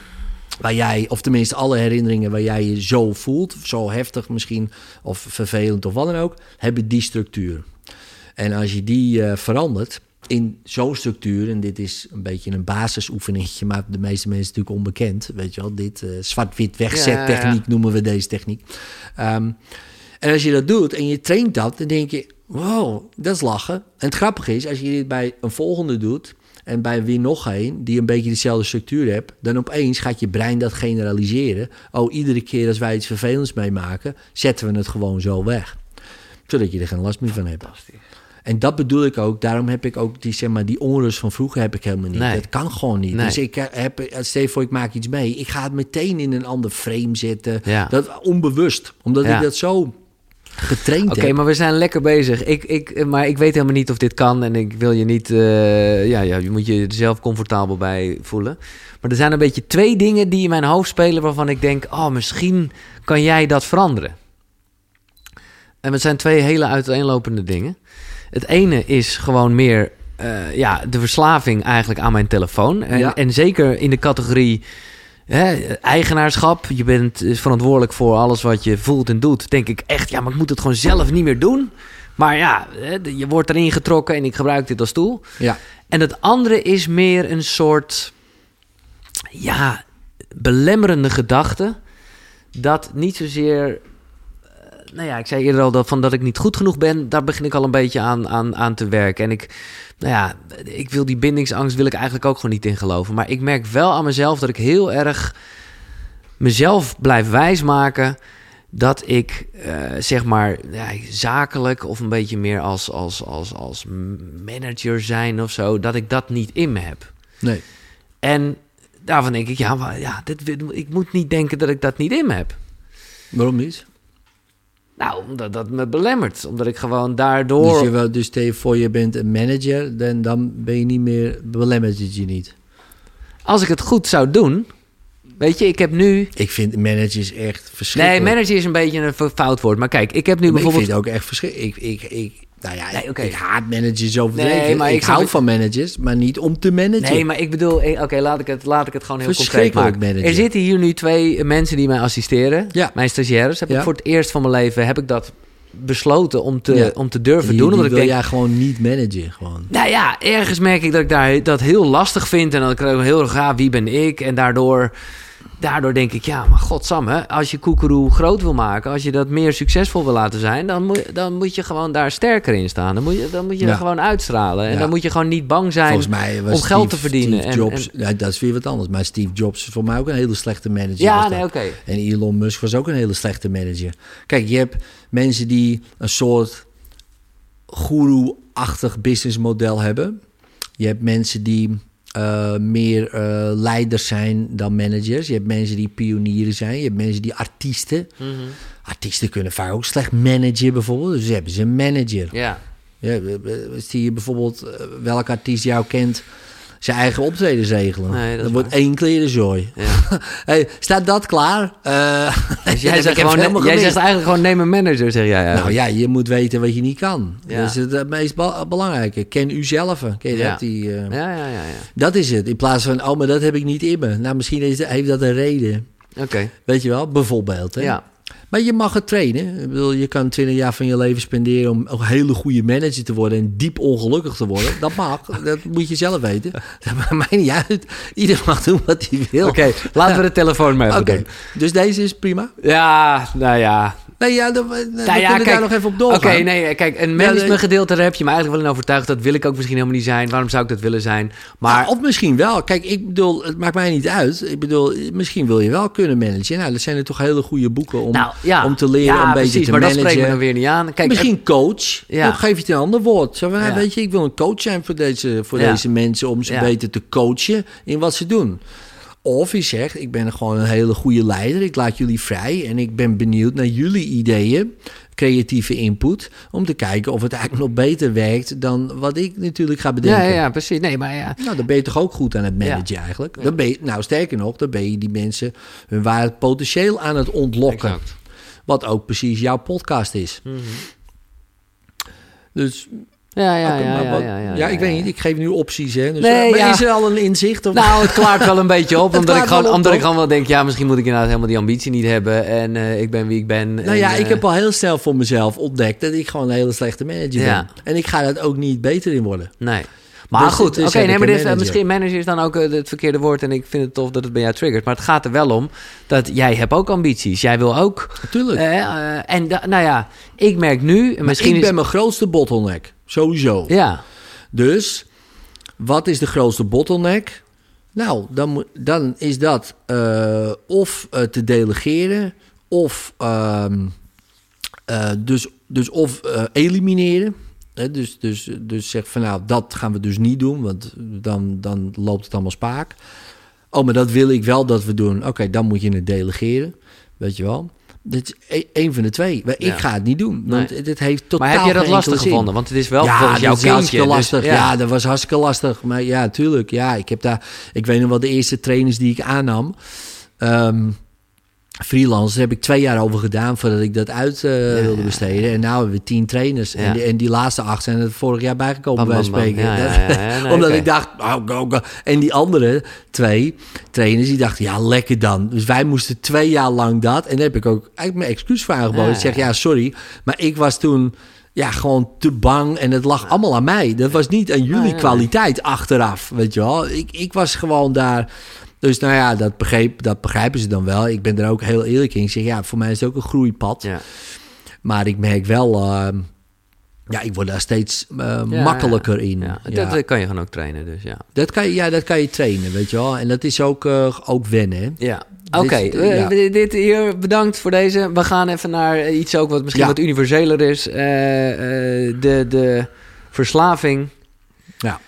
waar jij, of tenminste alle herinneringen waar jij je zo voelt, zo heftig misschien, of vervelend of wat dan ook, hebben die structuur. En als je die eh, verandert in zo'n structuur, en dit is een beetje een basisoefeningetje, maar de meeste mensen natuurlijk onbekend, weet je wel, dit eh, zwart-wit wegzettechniek Ja, noemen we deze techniek. Ehm, en als je dat doet en je traint dat, dan denk je, wow, dat is lachen. En het grappige is, als je dit bij een volgende doet en bij weer nog een die een beetje dezelfde structuur hebt, dan opeens gaat je brein dat generaliseren. Oh, iedere keer als wij iets vervelends meemaken, zetten we het gewoon zo weg. Zodat je er geen last meer van hebt. En dat bedoel ik ook. Daarom heb ik ook die, zeg maar, die onrust van vroeger heb ik helemaal niet. Nee. Dat kan gewoon niet. Nee. Dus ik heb, stel je voor, ik maak iets mee. Ik ga het meteen in een ander frame zetten. Ja. Dat onbewust. Omdat Ja. ik dat zo getraind Oké, maar we zijn lekker bezig. Ik, ik, maar ik weet helemaal niet of dit kan. En ik wil je niet... eh, ja, ja, je moet je er zelf comfortabel bij voelen. Maar er zijn een beetje twee dingen die in mijn hoofd spelen... waarvan ik denk, oh, misschien kan jij dat veranderen. En het zijn twee hele uiteenlopende dingen. Het ene is gewoon meer... eh, ja, de verslaving eigenlijk aan mijn telefoon. En, Ja. en zeker in de categorie... Hè, eigenaarschap, je bent eh, verantwoordelijk voor alles wat je voelt en doet. Denk ik echt, ja, maar ik moet het gewoon zelf niet meer doen. Maar ja, hè, je wordt erin getrokken en ik gebruik dit als tool. Ja. En het andere is meer een soort, ja, belemmerende gedachte. Dat niet zozeer, nou ja, ik zei eerder al dat, van dat ik niet goed genoeg ben. Daar begin ik al een beetje aan, aan, aan te werken. En ik, nou ja, ik wil die bindingsangst wil ik eigenlijk ook gewoon niet in geloven. Maar ik merk wel aan mezelf dat ik heel erg mezelf blijf wijsmaken dat ik eh, zeg maar ja, zakelijk of een beetje meer als, als, als, als manager zijn of zo, dat ik dat niet in me heb. Nee. En daarvan denk ik, ja, maar, ja dit, ik moet niet denken dat ik dat niet in me heb. Waarom niet? Nou, omdat dat me belemmert. Omdat ik gewoon daardoor... Dus, je, wel- dus stel je voor je bent een manager, dan, dan ben je niet meer, belemmert het je niet. Als ik het goed zou doen... Weet je, ik heb nu... Ik vind managers echt verschrikkelijk. Nee, manager is een beetje een fout woord. Maar kijk, ik heb nu Maar bijvoorbeeld... Ik vind het ook echt verschrikkelijk. Ik, ik, ik, nou ja, Nee, ik haat managers overdreven. Nee, maar ik, ik hou van managers, maar niet om te managen. Nee, maar ik bedoel, eh, oké, laat, ik het, laat ik het gewoon heel concreet maken. manager. Er zitten hier nu twee mensen die mij assisteren. Ja. Mijn stagiaires. Heb Ja. ik voor het eerst van mijn leven heb ik dat besloten om te, Ja. om te durven Die, doen. die Omdat ik wil denk, jij gewoon niet managen. Gewoon. nou ja, ergens merk ik dat ik daar dat heel lastig vind. En dat ik ook heel erg ga, wie ben ik? En daardoor, daardoor denk ik, ja, maar godsamme, als je koekeroe groot wil maken, als je dat meer succesvol wil laten zijn, dan moet, dan moet je gewoon daar sterker in staan. Dan moet je, dan moet je Ja. gewoon uitstralen. En Ja. dan moet je gewoon niet bang zijn om geld te verdienen. Steve Jobs, en- ja, dat is weer wat anders. Maar Steve Jobs is voor mij ook een hele slechte manager. ja, nee, oké. En Elon Musk was ook een hele slechte manager. Kijk, je hebt mensen die een soort guru-achtig businessmodel hebben. Je hebt mensen die eh, meer eh, leiders zijn dan managers. Je hebt mensen die pionieren zijn. Je hebt mensen die artiesten. Mhm. Artiesten kunnen vaak ook slecht managen bijvoorbeeld. Dus hebben ze een manager. Ja. Ja, zie je bijvoorbeeld eh, welke artiest jou kent zijn eigen optredens regelen. Nee, dat wordt één klerenzooi. ja. [laughs] hey, staat dat klaar? Eh, Dus [laughs] jij, zegt [laughs] gewoon, jij gemist. zegt eigenlijk gewoon neem een manager, zeg jij Nou ja, je moet weten wat je niet kan. Ja. Dat is het eh, meest be- belangrijke. Ken u zelf. Ken je Ja. dat? Die, eh, Ja, ja, ja. ja. Dat is het. In plaats van, oh, maar dat heb ik niet in me. Nou, misschien is, heeft dat een reden. Oké. Weet je wel? Bijvoorbeeld. Hè? Ja. Maar je mag het trainen. Ik bedoel, je kan 20 jaar van je leven spenderen om een hele goede manager te worden en diep ongelukkig te worden. Dat mag. [laughs] dat moet je zelf weten. Dat maakt mij niet uit. Ieder mag doen wat hij wil. Oké, laten we de telefoon maar even Oké. Dus deze is prima. Ja, nou ja. Nee, ja, dan, dan Nou ja, kijk, daar nog even op Oké, doorgaan. nee, kijk, een managementgedeelte, daar heb je me eigenlijk wel in overtuigd. Dat wil ik ook misschien helemaal niet zijn. Waarom zou ik dat willen zijn? Maar Maar, of misschien wel. Kijk, ik bedoel, het maakt mij niet uit. Ik bedoel, misschien wil je wel kunnen managen. Nou, dat zijn er toch hele goede boeken om, nou, ja, om te leren ja, een beetje precies, te maar managen. dat spreekt me dan weer niet aan. Kijk, Misschien coach. Ja. Dan geef je het een ander woord. Zo nou, weet je, ik wil een coach zijn voor deze, voor deze mensen... om ze beter te coachen in wat ze doen. Of je zegt, ik ben gewoon een hele goede leider. Ik laat jullie vrij en ik ben benieuwd naar jullie ideeën. Creatieve input. Om te kijken of het eigenlijk nog beter werkt dan wat ik natuurlijk ga bedenken. ja, ja, precies. Nee, maar ja. Nou, dan ben je toch ook goed aan het managen eigenlijk. Dan ben je, nou, sterker nog, dan ben je die mensen hun ware potentieel aan het ontlokken. Exact. Wat ook precies jouw podcast is. Mhm. Dus Ja, ja, ja, maar ja, wat- ja, ja, ja, ik ja, weet ja. niet. Ik geef nu opties, hè. Dus, Nee, eh, maar ja. is er al een inzicht? Of... Nou, het klaart wel een beetje op. [laughs] Omdat ik gewoon, op, omdat ik gewoon wel denk, ja, misschien moet ik inderdaad helemaal die ambitie niet hebben. En eh, ik ben wie ik ben. nou en, ja, ik eh, heb al heel snel voor mezelf ontdekt dat ik gewoon een hele slechte manager Ja. ben. En ik ga dat ook niet beter in worden. Nee. Maar Dus- goed, oké, heb nee, maar een dit, manager. misschien manager is dan ook eh, het verkeerde woord. En ik vind het tof dat het bij jou triggert. Maar het gaat er wel om dat jij hebt ook ambities. Jij wil ook. Natuurlijk. eh, eh, en da- nou ja, ik merk nu. Maar misschien ik is, ben mijn grootste bottleneck. Sowieso. Ja, Dus, wat is de grootste bottleneck? Nou, dan, dan is dat of te delegeren, of, ehm, eh, dus, dus of elimineren. Dus, dus, dus zeg van nou, dat gaan we dus niet doen, want dan, dan loopt het allemaal spaak. Oh, maar dat wil ik wel dat we doen. Oké, dan moet je het delegeren, weet je wel. Dit is e- één van de twee. Ja. Ik ga het niet doen, want Nee. dit heeft totaal maar heb je dat lastig zin. gevonden? Want het is wel ja, volgens jouw hartstikke dus- lastig. ja. dat was hartstikke lastig. Maar ja, tuurlijk. Ja, ik heb daar. Ik weet nog wel de eerste trainers die ik aannam. ehm freelance, daar heb ik twee jaar over gedaan voordat ik dat uit eh, wilde ja, besteden. En nu hebben we tien trainers. En, die, en die laatste acht zijn er vorig jaar bijgekomen bij spreken. [laughs] Nee, Omdat ik dacht, oh, go, go. En die andere twee trainers, die dachten, ja, lekker dan. Dus wij moesten twee jaar lang dat. En daar heb ik ook eigenlijk mijn excuus voor aangeboden. Ik zeg, ja. sorry. Maar ik was toen ja, gewoon te bang. En het lag allemaal aan mij. Dat was niet aan jullie kwaliteit achteraf, weet je wel. Ik, ik was gewoon daar... Dus nou ja, dat, begreep, dat begrijpen ze dan wel. Ik ben er ook heel eerlijk in. Ik zeg, ja, voor mij is het ook een groeipad. Ja. Maar ik merk wel... ehm, ja, ik word daar steeds eh, Ja, makkelijker in. Ja, Ja. Dat eh, kan je gewoon ook trainen, dus ja. Dat kan je, ja, dat kan je trainen, weet je wel. En dat is ook, eh, ook wennen, hè. Ja. Oké, Dit- eh, dit, dit hier, bedankt voor deze. We gaan even naar iets ook wat misschien wat universeler is. De, de verslaving, Ja.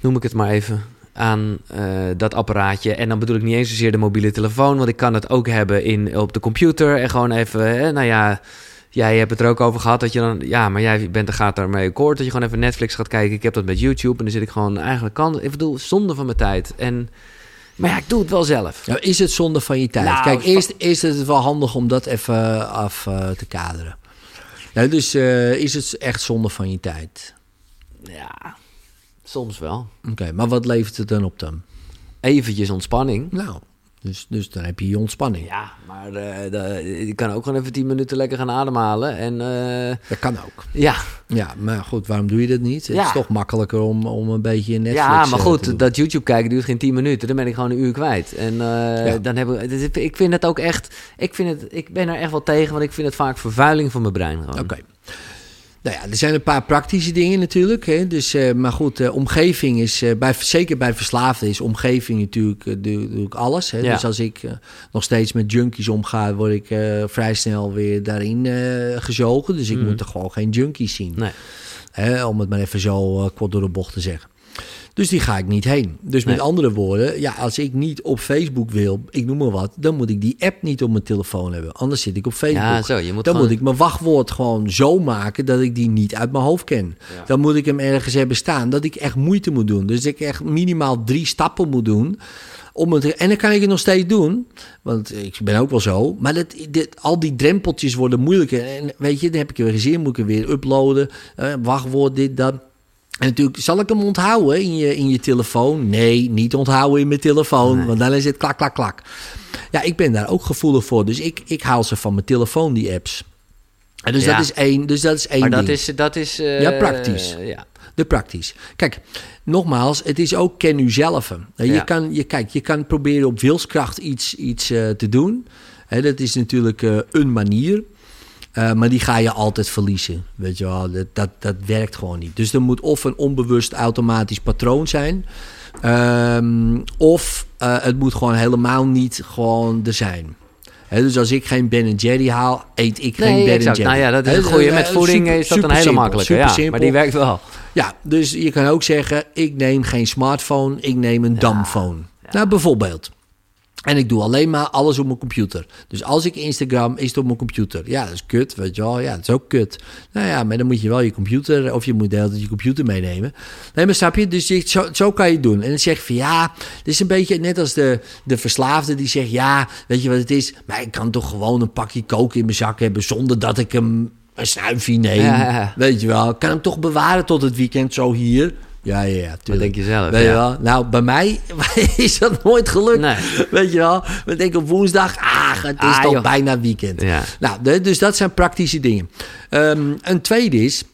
noem ik het maar even, aan eh, dat apparaatje. En dan bedoel ik niet eens zozeer de mobiele telefoon, want ik kan het ook hebben in, op de computer. En gewoon even, hè, nou ja, jij hebt het er ook over gehad dat je dan, ja, maar jij bent er gaat daarmee akkoord dat je gewoon even Netflix gaat kijken. Ik heb dat met YouTube en dan zit ik gewoon eigenlijk kan, ik bedoel, zonde van mijn tijd. En, maar ja, ik doe het wel zelf. Nou, is het zonde van je tijd? Nou, Kijk, eerst is het wel handig om dat even af eh, te kaderen. Nou, dus eh, is het echt zonde van je tijd? Ja, soms wel. Oké, maar wat levert het dan op dan? Eventjes ontspanning. Nou, Dus, dus dan heb je je ontspanning. Ja, maar de- je kan ook gewoon even 10 minuten lekker gaan ademhalen. En eh, Dat kan ook. ja. Ja, maar goed, waarom doe je dat niet? Het Ja. is toch makkelijker om, om een beetje Netflix ja, maar eh, goed, dat YouTube kijken duurt geen 10 minuten. Dan ben ik gewoon een uur kwijt. En Ja. dan heb ik, het is- ik vind het ook echt, ik, vind het, ik ben er echt wel tegen, want ik vind het vaak vervuiling van mijn brein. Gewoon. Oké. Nou ja, er zijn een paar praktische dingen natuurlijk. Hè? Dus, eh, maar goed, eh, omgeving is, eh, bij, zeker bij verslaafden is omgeving natuurlijk, doe, ik alles. Hè? Ja. Dus als ik nog steeds met junkies omga, word ik vrij snel weer daarin gezogen. Dus ik Mhm. moet er gewoon geen junkies zien. Nee. Om het maar even zo kort door de bocht te zeggen. Dus die ga ik niet heen. Dus met andere woorden, ja, als ik niet op Facebook wil, ik noem maar wat, dan moet ik die app niet op mijn telefoon hebben. Anders zit ik op Facebook. Ja, zo, je moet dan gewoon- moet ik mijn wachtwoord gewoon zo maken dat ik die niet uit mijn hoofd ken. Ja. Dan moet ik hem ergens hebben staan dat ik echt moeite moet doen. Dus ik echt minimaal drie stappen moet doen. Om het, en dan kan ik het nog steeds doen, want ik ben ook wel zo. Maar dat, dit, al die drempeltjes worden moeilijker. En weet je, dan heb ik er weer gezien, moet ik weer uploaden. eh, wachtwoord, dit, dat. En natuurlijk, zal ik hem onthouden in je, in je telefoon? Nee, niet onthouden in mijn telefoon, Nee. want dan is het klak, klak, klak. Ja, ik ben daar ook gevoelig voor. Dus ik, ik haal ze van mijn telefoon, die apps. En dus, Ja. dat is één, dus dat is één Maar dat ding. is, dat is eh, Ja, praktisch. Ja. De praktisch. Kijk, nogmaals, het is ook ken u zelf. Je, Ja. kan, je, kijk, je kan proberen op wilskracht iets, iets eh, te doen. Hè, dat is natuurlijk eh, een manier. Eh, maar die ga je altijd verliezen. Weet je wel, dat, dat, dat werkt gewoon niet. Dus er moet of een onbewust automatisch patroon zijn. ehm, of eh, het moet gewoon helemaal niet gewoon er zijn. Dus als ik geen Ben Jerry haal, eet ik geen Ben exact. Jerry. Nou ja, dat is een goeie. eh, Met voeding super- is dat een hele simpel, makkelijke. super Ja, simpel. maar die werkt wel. Ja, dus je kan ook zeggen: ik neem geen smartphone, ik neem een damphone. Nou, bijvoorbeeld. En ik doe alleen maar alles op mijn computer. Dus als ik Instagram, is het op mijn computer. Ja, dat is kut, weet je wel. Ja, dat is ook kut. Nou ja, maar dan moet je wel je computer... of je moet de hele tijd je computer meenemen. Nee, maar snap je? Dus je, zo, zo kan je het doen. En dan zeg je van ja... Het is een beetje net als de, de verslaafde die zegt... ja, weet je wat het is? Maar ik kan toch gewoon een pakje koken in mijn zak hebben... zonder dat ik hem een snuifje neem. Ja. Weet je wel. Ik kan hem toch bewaren tot het weekend zo hier... Ja, ja, ja. tuurlijk. denk je zelf, Weet je ja. wel? Nou, bij mij [laughs] is dat nooit gelukt. Nee. Weet je wel? We denken op woensdag, ah, het is Ah, toch bijna weekend. Ja. Nou, dus dat zijn praktische dingen. Ehm, een tweede is,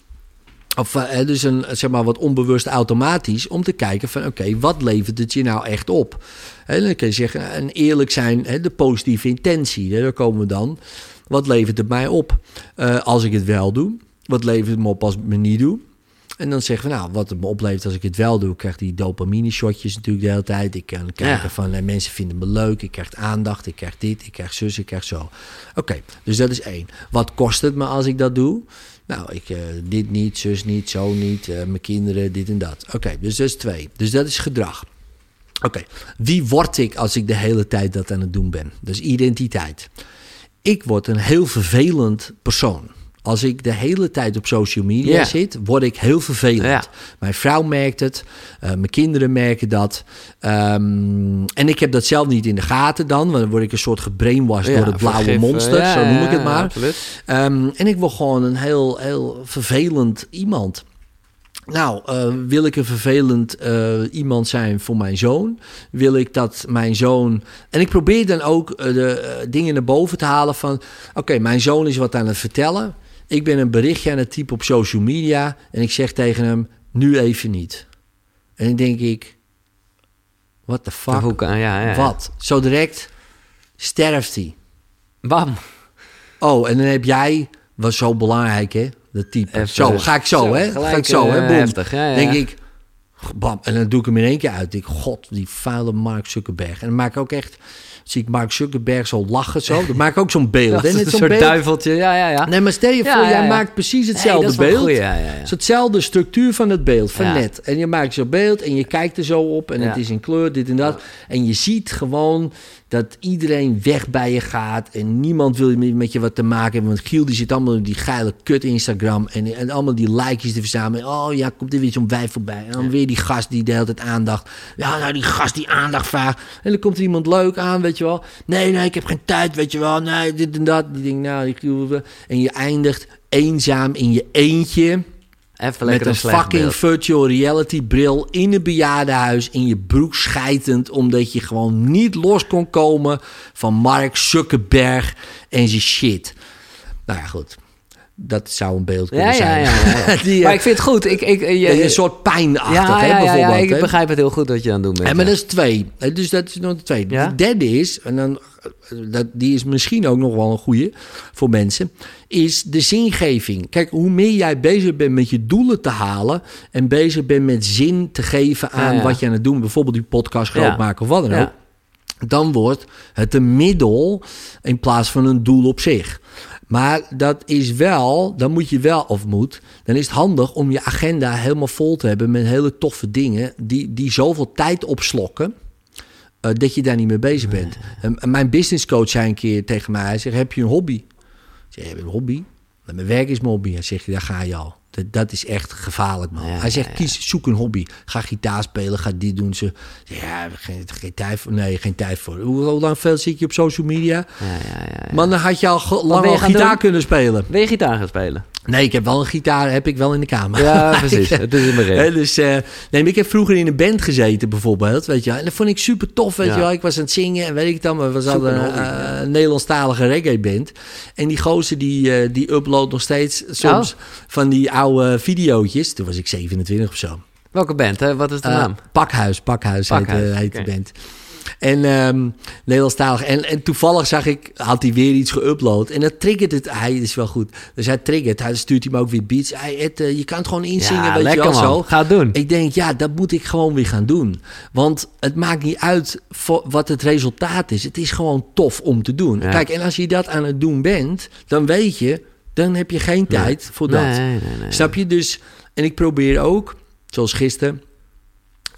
of eh, dus een zeg maar wat onbewust automatisch, om te kijken van oké, wat levert het je nou echt op? En dan kun je zeggen, en eerlijk zijn, de positieve intentie, daar komen we dan. Wat levert het mij op eh, als ik het wel doe? Wat levert het me op als ik het niet doe? En dan zeggen we, nou, wat het me oplevert als ik het wel doe, ik krijg die dopamine-shotjes natuurlijk de hele tijd. Ik kan kijken Ja. van, eh, mensen vinden me leuk, ik krijg aandacht, ik krijg dit, ik krijg zus, ik krijg zo. Oké, dus dat is één. Wat kost het me als ik dat doe? Nou, ik, eh, dit niet, zus niet, zo niet, eh, mijn kinderen, dit en dat. Oké, dus dat is twee. Dus dat is gedrag. Oké, wie word ik als ik de hele tijd dat aan het doen ben? Dus identiteit. Ik word een heel vervelend persoon. Als ik de hele tijd op social media zit, word ik heel vervelend. Ja. Mijn vrouw merkt het, eh, mijn kinderen merken dat. Ehm, en ik heb dat zelf niet in de gaten dan, want dan word ik een soort gebrainwashed door het blauwe vergif, eh, monster, ja, zo noem ik het maar. Ehm, en ik word gewoon een heel, heel vervelend iemand. Nou, eh, wil ik een vervelend iemand zijn voor mijn zoon? Wil ik dat mijn zoon. En ik probeer dan ook de dingen naar boven te halen van. Oké, mijn zoon is wat aan het vertellen. Ik ben een berichtje aan het typen op social media. En ik zeg tegen hem: nu even niet. En dan denk ik: what the fuck? Ja, ja, ja. Wat? Zo direct sterft hij. Bam. Oh, en dan heb jij, was zo belangrijk hè, dat type. Even- zo, ga ik zo, zo, hè. gelijk, ga ik zo, eh, hè. Boom. heftig, ja, ja. Denk ik, bam, en dan doe ik hem in één keer uit. Ik, god, die vuile Mark Zuckerberg. En dan maak ik ook echt, zie ik Mark Zuckerberg zo lachen zo. Dan maak ik ook zo'n beeld. [laughs] Is een soort beeld. duiveltje. Ja, ja, ja. Nee, maar stel je Ja, voor, ja, jij maakt precies hetzelfde beeld. goeie. Het is hetzelfde structuur van het beeld, van net. En je maakt zo'n beeld en je kijkt er zo op en het is in kleur, dit en dat. En je ziet gewoon dat iedereen weg bij je gaat en niemand wil met je wat te maken hebben. Want Giel die zit allemaal in die geile kut Instagram en, en allemaal die likejes te verzamelen. Oh ja, komt er weer zo'n wijf voorbij. En dan weer die gast die de hele tijd aandacht. Ja, nou die gast die aandacht vraagt. En dan komt er iemand leuk aan, weet je wel. Nee, nee, ik heb geen tijd, weet je wel. Nee, dit en dat. Die denkt, nou, die Giel. En je eindigt eenzaam in je eentje Even Met een fucking beeld. virtual reality bril in een bejaardenhuis in je broek schijtend. Omdat je gewoon niet los kon komen van Mark Zuckerberg en zijn shit. Nou ja, goed. Dat zou een beeld kunnen Ja, zijn. ja. ja. [laughs] Die, eh, maar ik vind het goed. Ik, ik, je- een soort pijnachtig, ja, hè, bijvoorbeeld. ja, ik hè. begrijp het heel goed wat je aan het doen bent. Ja, maar dat is twee. Dus dat is nog. Ja? De derde is, en dan, eh, dat, die is misschien ook nog wel een goede voor mensen, is de zingeving. Kijk, hoe meer jij bezig bent met je doelen te halen en bezig bent met zin te geven aan wat je aan het doen, bent, bijvoorbeeld die podcast groot maken of wat dan ook, dan wordt het een middel in plaats van een doel op zich. Maar dat is wel, dan moet je wel, of moet, dan is het handig om je agenda helemaal vol te hebben met hele toffe dingen die, die zoveel tijd opslokken. eh, dat je daar niet mee bezig bent. En, en mijn businesscoach zei een keer tegen mij: Hij zegt: Heb je een hobby? Ik zeg: Heb je een hobby? "Nou, Mijn werk is mijn hobby. Hij zegt: Daar ga je al. Dat, dat is echt gevaarlijk, man. Ja, hij zegt: ja. Kies, zoek een hobby. Ga gitaar spelen, ga dit doen. Ze, ja, geen, geen tijd voor. Nee, geen tijd voor. Hoe, hoe lang veel zit je op social media? Ja, ja, ja, ja. Man, dan had je al lang al gaan gitaar doen? kunnen spelen. Ben je gitaar gaan spelen? Nee, ik heb wel een gitaar, heb ik wel in de kamer. Ja, [laughs] precies. Het is in mijn dus, eh, nee, ik heb vroeger in een band gezeten bijvoorbeeld, weet je wel. En dat vond ik super tof, weet Ja. je wel. Ik was aan het zingen en weet ik het dan, maar we hadden een eh, een Nederlandstalige reggae band. En die gozer die, eh, die uploadt nog steeds soms Oh. van die oude videootjes. Toen was ik 27 of zo. Welke band, hè? Wat is de Eh, naam? Pakhuis, Pakhuis, heet, eh, heet de band. En ehm Nederlandstalig. En, en toevallig zag ik, had hij weer iets geüpload. En dat triggert het. Hij is wel goed. Dus hij triggert. Hij stuurt me ook weer beats. Hij, Ed, eh, je kan het gewoon inzingen, Ja, weet lekker je wel man. zo. Ga het doen. Ik denk, ja, dat moet ik gewoon weer gaan doen. Want het maakt niet uit voor wat het resultaat is. Het is gewoon tof om te doen. Ja. Kijk, en als je dat aan het doen bent, dan weet je, dan heb je geen tijd voor dat. Nee, nee, nee. Snap je? Dus, en ik probeer ook, zoals gisteren,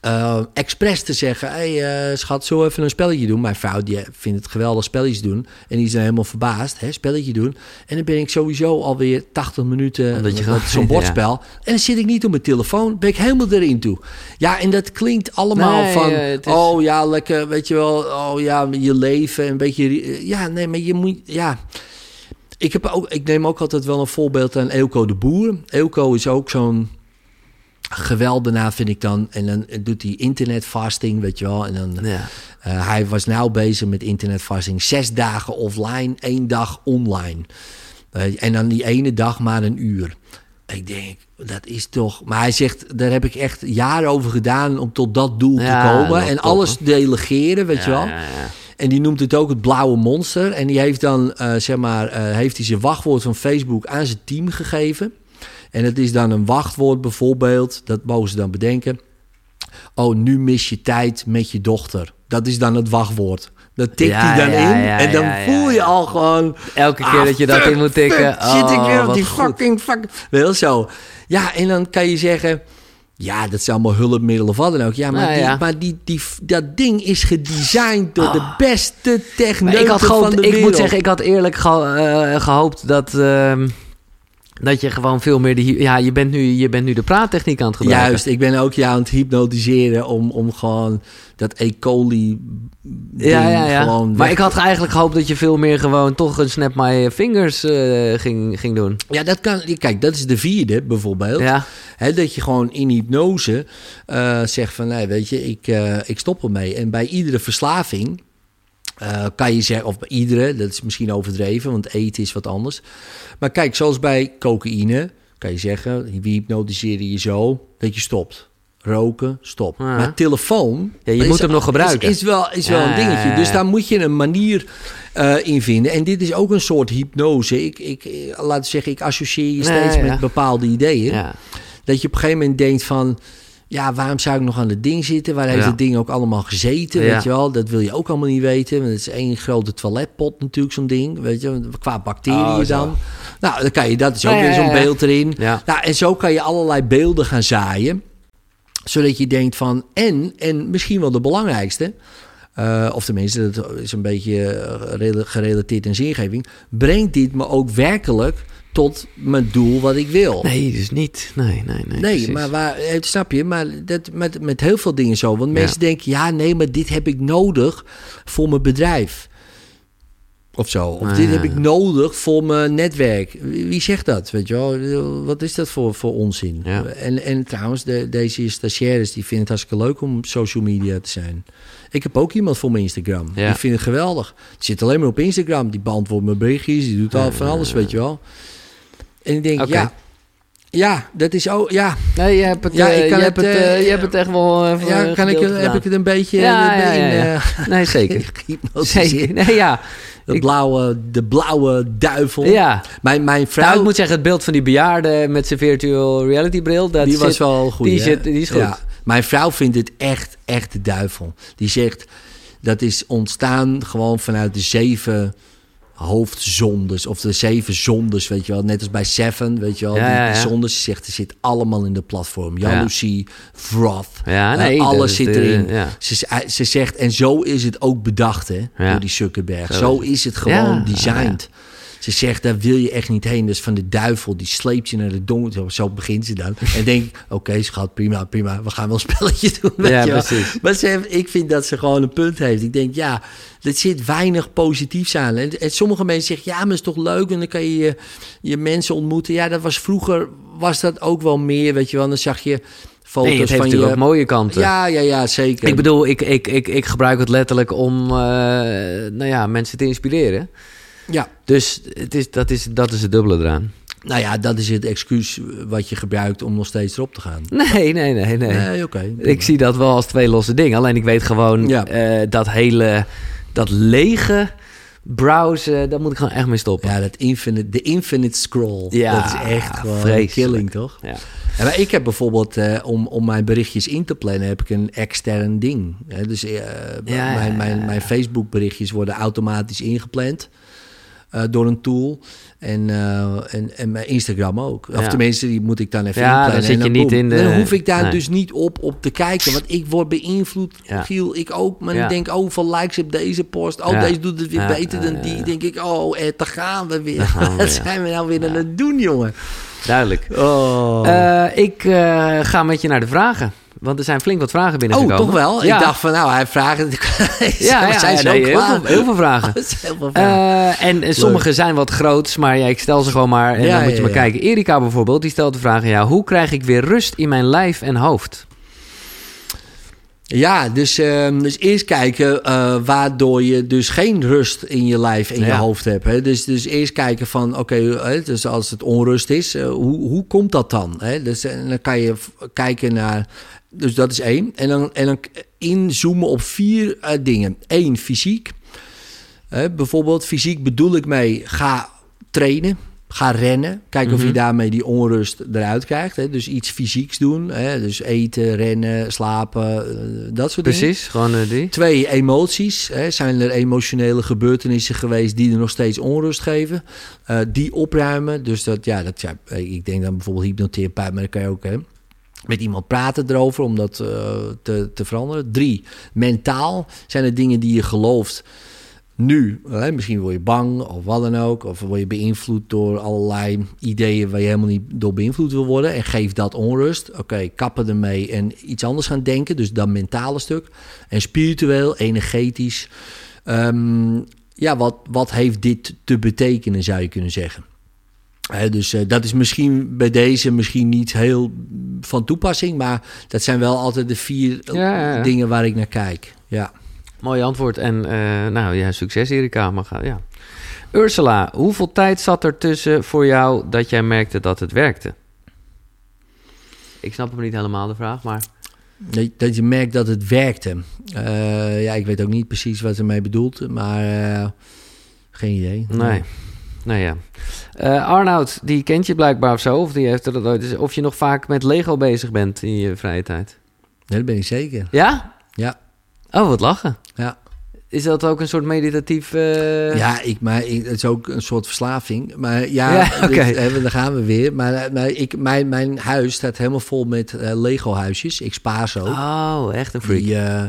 eh expres te zeggen: hey, eh, schat, zo even een spelletje doen. Mijn vrouw die vindt het geweldig spelletjes doen. En die is dan helemaal verbaasd: hè, spelletje doen. En dan ben ik sowieso alweer 80 minuten. Omdat je zo'n [laughs] bordspel. En dan zit ik niet op mijn telefoon, ben ik helemaal erin toe. Ja, en dat klinkt allemaal Nee, van: eh, is- oh ja, lekker, weet je wel, oh ja, je leven, een beetje. Ja, nee, maar je moet, ja. Ik, heb ook, ik neem ook altijd wel een voorbeeld aan Eelco de Boer. Eelco is ook zo'n geweldenaar, vind ik dan. En dan doet hij internetfasting, weet je wel. En dan, Ja. eh, hij was nou bezig met internetfasting. Zes dagen offline, één dag online. Eh, en dan die ene dag maar een uur. Ik denk, dat is toch... Maar hij zegt, daar heb ik echt jaren over gedaan om tot dat doel Ja, te komen. En top, alles delegeren, weet je wel. En die noemt het ook het blauwe monster. En die heeft dan, eh, zeg maar, eh, heeft hij zijn wachtwoord van Facebook aan zijn team gegeven. En het is dan een wachtwoord bijvoorbeeld, dat mogen ze dan bedenken. Oh, nu mis je tijd met je dochter. Dat is dan het wachtwoord. Dat tikt Ja, hij dan ja, in ja, en dan voel je al gewoon... Elke keer ah, dat je dat in moet tikken. fuck, zit ik oh, weer op wat die goed. fucking... Fuck, wel zo. Ja, en dan kan je zeggen... Ja, dat zijn allemaal hulpmiddelen of wat dan ook. Ja, maar, Nou die, ja. maar die, die, dat ding is gedesigned door de beste Maar techneuten ik had van de ik wereld. moet zeggen, ik had eerlijk ge- eh, gehoopt dat, ehm, dat je gewoon veel meer de... Ja, je bent nu, je bent nu de praattechniek aan het gebruiken. Juist, ik ben ook je aan het hypnotiseren om, om gewoon dat E. coli Ja, ja, ja. gewoon maar weg- ik had eigenlijk gehoopt dat je veel meer gewoon toch een snap my fingers eh, ging, ging doen. Ja, dat kan. Kijk, dat is de vierde bijvoorbeeld. Ja, Hè, dat je gewoon in hypnose eh, zegt van, nee, weet je, ik, eh, ik stop ermee. En bij iedere verslaving eh, kan je zeggen, of bij iedere, dat is misschien overdreven, want eten is wat anders. Maar kijk, zoals bij cocaïne, kan je zeggen, we hypnotiseren je zo dat je stopt. Roken, stop. Ja. Maar telefoon... Ja, je is- moet hem nog gebruiken. Is, is wel, is wel Ja, een dingetje. Dus daar moet je een manier eh, in vinden. En dit is ook een soort hypnose. Ik, ik, laat zeggen, ik associeer je steeds met bepaalde ideeën. Dat je op een gegeven moment denkt van... Ja, waarom zou ik nog aan het ding zitten? Waar heeft Ja. het ding ook allemaal gezeten? Ja. Weet je wel? Dat wil je ook allemaal niet weten. Want het is één grote toiletpot natuurlijk, zo'n ding. Weet je, qua bacteriën Oh, dan. Nou, dan kan je, dat is ook weer zo'n ja, ja. beeld erin. Ja. Nou, en zo kan je allerlei beelden gaan zaaien. Zodat je denkt van... En, en misschien wel de belangrijkste... eh, of tenminste, dat is een beetje eh, rela- gerelateerd aan zingeving. Brengt dit me ook werkelijk tot mijn doel wat ik wil? Nee, dus niet. Nee, nee, nee. Nee, precies. maar waar, eh, snap je? Maar dat, met, met heel veel dingen zo. Want Ja. mensen denken, ja, nee, maar dit heb ik nodig voor mijn bedrijf. Of zo. Of Ah, dit ja, heb ik nodig voor mijn netwerk. Wie zegt dat? Weet je wel? Wat is dat voor, voor onzin? Ja. En, en trouwens, de, deze stagiaires die vinden het hartstikke leuk om social media te zijn. Ik heb ook iemand voor mijn Instagram. Ja. Die vindt het geweldig. Die zit alleen maar op Instagram. Die beantwoordt mijn berichtjes. Die doet al van alles, weet je wel. En ik denk, ja, ja, dat is ook, ja, Nee, je hebt het, Ja, eh, ik kan je het, hebt het, eh, eh, je hebt het echt wel even ja kan ik, heb ik het een beetje Ja, ja, erin, ja, ja. Nee, [laughs] zeker. zeker. Nee, ja. De Ik- blauwe, de blauwe duivel. Ja. Mijn, mijn vrouw, Nou, ik moet zeggen, het beeld van die bejaarde met zijn virtual reality bril, dat die was zit- wel goed. die zit- die is goed. Mijn vrouw vindt het echt, echt de duivel. Die zegt, dat is ontstaan gewoon vanuit de zeven hoofdzondes. Of de zeven zondes, weet je wel. Net als bij Seven, weet je wel. Ja, die, ja, die ja. zondes, ze zegt, er zit allemaal in de platform. Jaloezie, wrath, Ja, eh, nee, dat alles zit erin. Ze, ze zegt, en zo is het ook bedacht, hè, door die Zuckerberg. Zo Zo, is het gewoon designed. Ze zegt, daar wil je echt niet heen. Dus van de duivel, die sleept je naar de donker. Zo begint ze dan. En denk oké schat, prima, prima. We gaan wel een [laughs] spelletje doen. weet Ja, je precies. Maar ze ik vind dat ze gewoon een punt heeft. Ik denk, ja, er zit weinig positiefs aan. En, en sommige mensen zeggen, ja, maar het is toch leuk. En dan kan je, je je mensen ontmoeten. Ja, dat was vroeger, was dat ook wel meer, weet je wel. Dan zag je foto's Nee, van je... ook mooie kanten. Ja, ja, ja, zeker. Ik bedoel, ik, ik, ik, ik gebruik het letterlijk om eh, nou ja, mensen te inspireren. Ja, Dus het is, dat, is, dat is het dubbele eraan. nou ja, dat is het excuus wat je gebruikt om nog steeds erop te gaan. Nee, nee, nee, nee. Nee, oké. Ik zie dat wel als twee losse dingen. Alleen ik weet gewoon Ja. eh, dat hele, dat lege browsen, daar moet ik gewoon echt mee stoppen. Ja, dat infinite, de infinite scroll. Ja, dat is echt gewoon vreselijk. killing, toch? Ja. En maar ik heb bijvoorbeeld, eh, om, om mijn berichtjes in te plannen, heb ik een extern ding. Hè, dus eh, ja, mijn, mijn, mijn Facebook berichtjes worden automatisch ingepland eh, door een tool. En, eh, en, en mijn Instagram ook. Of Ja. tenminste, die moet ik dan even Ja, inplannen. dan zit en je niet in de- Dan hoef ik daar nee. dus niet op, op te kijken. Want ik word beïnvloed, Ja. Giel, ik ook. Maar ik denk, oh, hoeveel likes op deze post. Oh, deze doet het weer beter dan die. denk ik, oh, eh, daar gaan we weer. Gaan we, [laughs] Wat ja. zijn we nou weer aan het doen, jongen? Duidelijk. Oh. Eh, ik ga met je naar de vragen. Want er zijn flink wat vragen Oh, binnengekomen. toch wel? Ja. Ik dacht van, nou, hij vraagt [laughs] het. ja, ja, zijn ja, zo nee, heel, veel, heel veel vragen. [laughs] Heel veel vragen. Eh, en, en sommige zijn wat groots, maar ja, ik stel ze gewoon maar. En dan moet je maar kijken. Erika bijvoorbeeld, die stelt de vraag. Hoe krijg ik weer rust in mijn lijf en hoofd? Ja, dus, ehm, dus eerst kijken eh, waardoor je dus geen rust in je lijf en je hoofd hebt. Hè? Dus, dus eerst kijken van, oké, dus als het onrust is, eh, hoe, hoe komt dat dan? Hè? Dus en dan kan je kijken naar, dus dat is één. En dan, en dan inzoomen op vier eh, dingen. Eén, fysiek. Hè, bijvoorbeeld fysiek bedoel ik mee, ga trainen. Ga rennen. Kijk of je Mhm. daarmee die onrust eruit krijgt. Hè. Dus iets fysieks doen. Hè. Dus eten, rennen, slapen, eh, dat soort dingen. Precies, gewoon eh, die. Twee, emoties. Hè. Zijn er emotionele gebeurtenissen geweest die er nog steeds onrust geven? Eh, die opruimen. Dus dat, ja, dat, ja, ik denk dan bijvoorbeeld hypnotherapeut, maar dan kan je ook hè, met iemand praten erover om dat te, te veranderen. Drie, mentaal zijn er dingen die je gelooft nu. Hè, misschien word je bang of wat dan ook. Of word je beïnvloed door allerlei ideeën waar je helemaal niet door beïnvloed wil worden. En geef dat onrust. Oké, kappen ermee en iets anders gaan denken. Dus dat mentale stuk. En spiritueel, energetisch. Ehm, ja, wat, wat heeft dit te betekenen, zou je kunnen zeggen. Dus eh, dat is misschien bij deze misschien niet heel van toepassing. Maar dat zijn wel altijd de vier Ja, ja, ja. dingen waar ik naar kijk. Ja. Mooi antwoord. En eh, nou ja, succes Erika. Maar ga, ja. Ursula, hoeveel tijd zat er tussen voor jou dat jij merkte dat het werkte? Ik snap hem niet helemaal, de vraag, maar... Dat, dat je merkt dat het werkte. Eh, ja, ik weet ook niet precies wat ze mee bedoelt, maar eh, geen idee. Nee. Nou ja. Eh, Arnoud, die kent je blijkbaar of zo. Of, die heeft er dat ooit, of je nog vaak met Lego bezig bent in je vrije tijd. Nee, dat ben ik zeker. Ja? Ja. Oh, wat lachen. Ja, Is dat ook een soort meditatief... eh, ja ik, maar ik, het is ook een soort verslaving. Maar ja, Ja, eh, daar gaan we weer. Maar, maar ik, mijn, mijn huis staat helemaal vol met eh, Lego-huisjes. Ik spaar ook. Oh, echt een freak. Die, eh,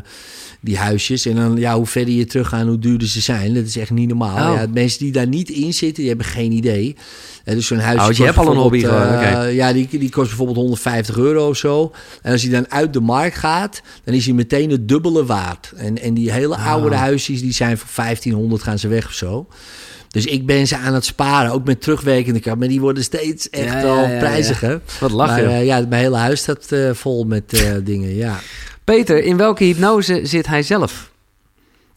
die huisjes. En dan, ja, hoe verder je teruggaan, hoe duurder ze zijn. Dat is echt niet normaal. Oh. Ja, mensen die daar niet in zitten, die hebben geen idee. Hè, dus zo'n huis. Oh, je hebt al een hobby gewoon, oké. Ja, die, die kost bijvoorbeeld 150 euro of zo. En als hij dan uit de markt gaat, dan is hij meteen het dubbele waard. En, en die hele Ah. oude huisjes, die zijn voor 1500 gaan ze weg of zo. Dus ik ben ze aan het sparen, ook met terugwerkende kracht. Maar die worden steeds echt Ja, wel ja, ja. prijziger. Wat lach Maar eh, ja, mijn hele huis staat eh, vol met eh, [laughs] dingen, ja. Peter, in welke hypnose zit hij zelf?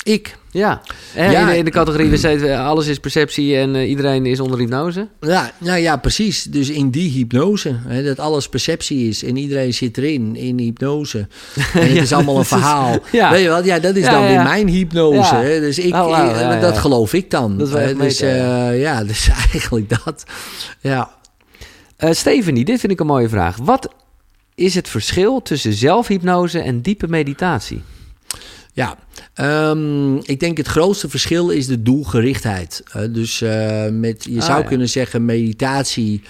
Ik, Ja, Hè, Ja. in, de, in de categorie, we zeiden, alles is perceptie en eh, iedereen is onder hypnose. Ja, nou ja, precies. Dus in die hypnose, hè, dat alles perceptie is en iedereen zit erin in hypnose. [laughs] En het Ja, is allemaal een verhaal. ja. Weet je wat? Ja, dat is dan weer mijn hypnose. Hè? Dus ik, Oh, ja, dat geloof ik dan. Dat is dus, ja. eh, dus [laughs] eigenlijk dat. Ja. Eh Stephanie, dit vind ik een mooie vraag. Wat is het verschil tussen zelfhypnose en diepe meditatie? Ja, ehm, ik denk het grootste verschil is de doelgerichtheid. Eh, dus eh, met, je Ah, zou ja. kunnen zeggen meditatie.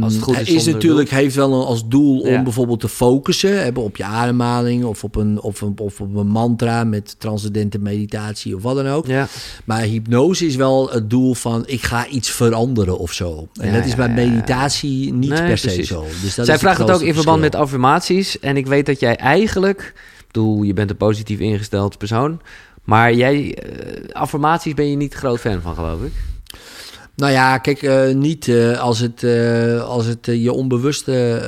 Als het goed is natuurlijk heeft wel een, als doel om Ja. bijvoorbeeld te focussen hebben op je ademhaling of op een of een, of op een mantra met transcendente meditatie of wat dan ook. Ja, Maar hypnose is wel het doel van ik ga iets veranderen of zo. En Ja, dat is bij meditatie niet Nee, per se precies. zo. Dus dat Zij is vraagt het ook in verband met affirmaties. En ik weet dat jij eigenlijk, ik bedoel, je bent een positief ingesteld persoon. Maar jij, eh, affirmaties ben je niet groot fan van, geloof ik. Nou ja, kijk, eh, niet eh, als het, eh, als het je onbewuste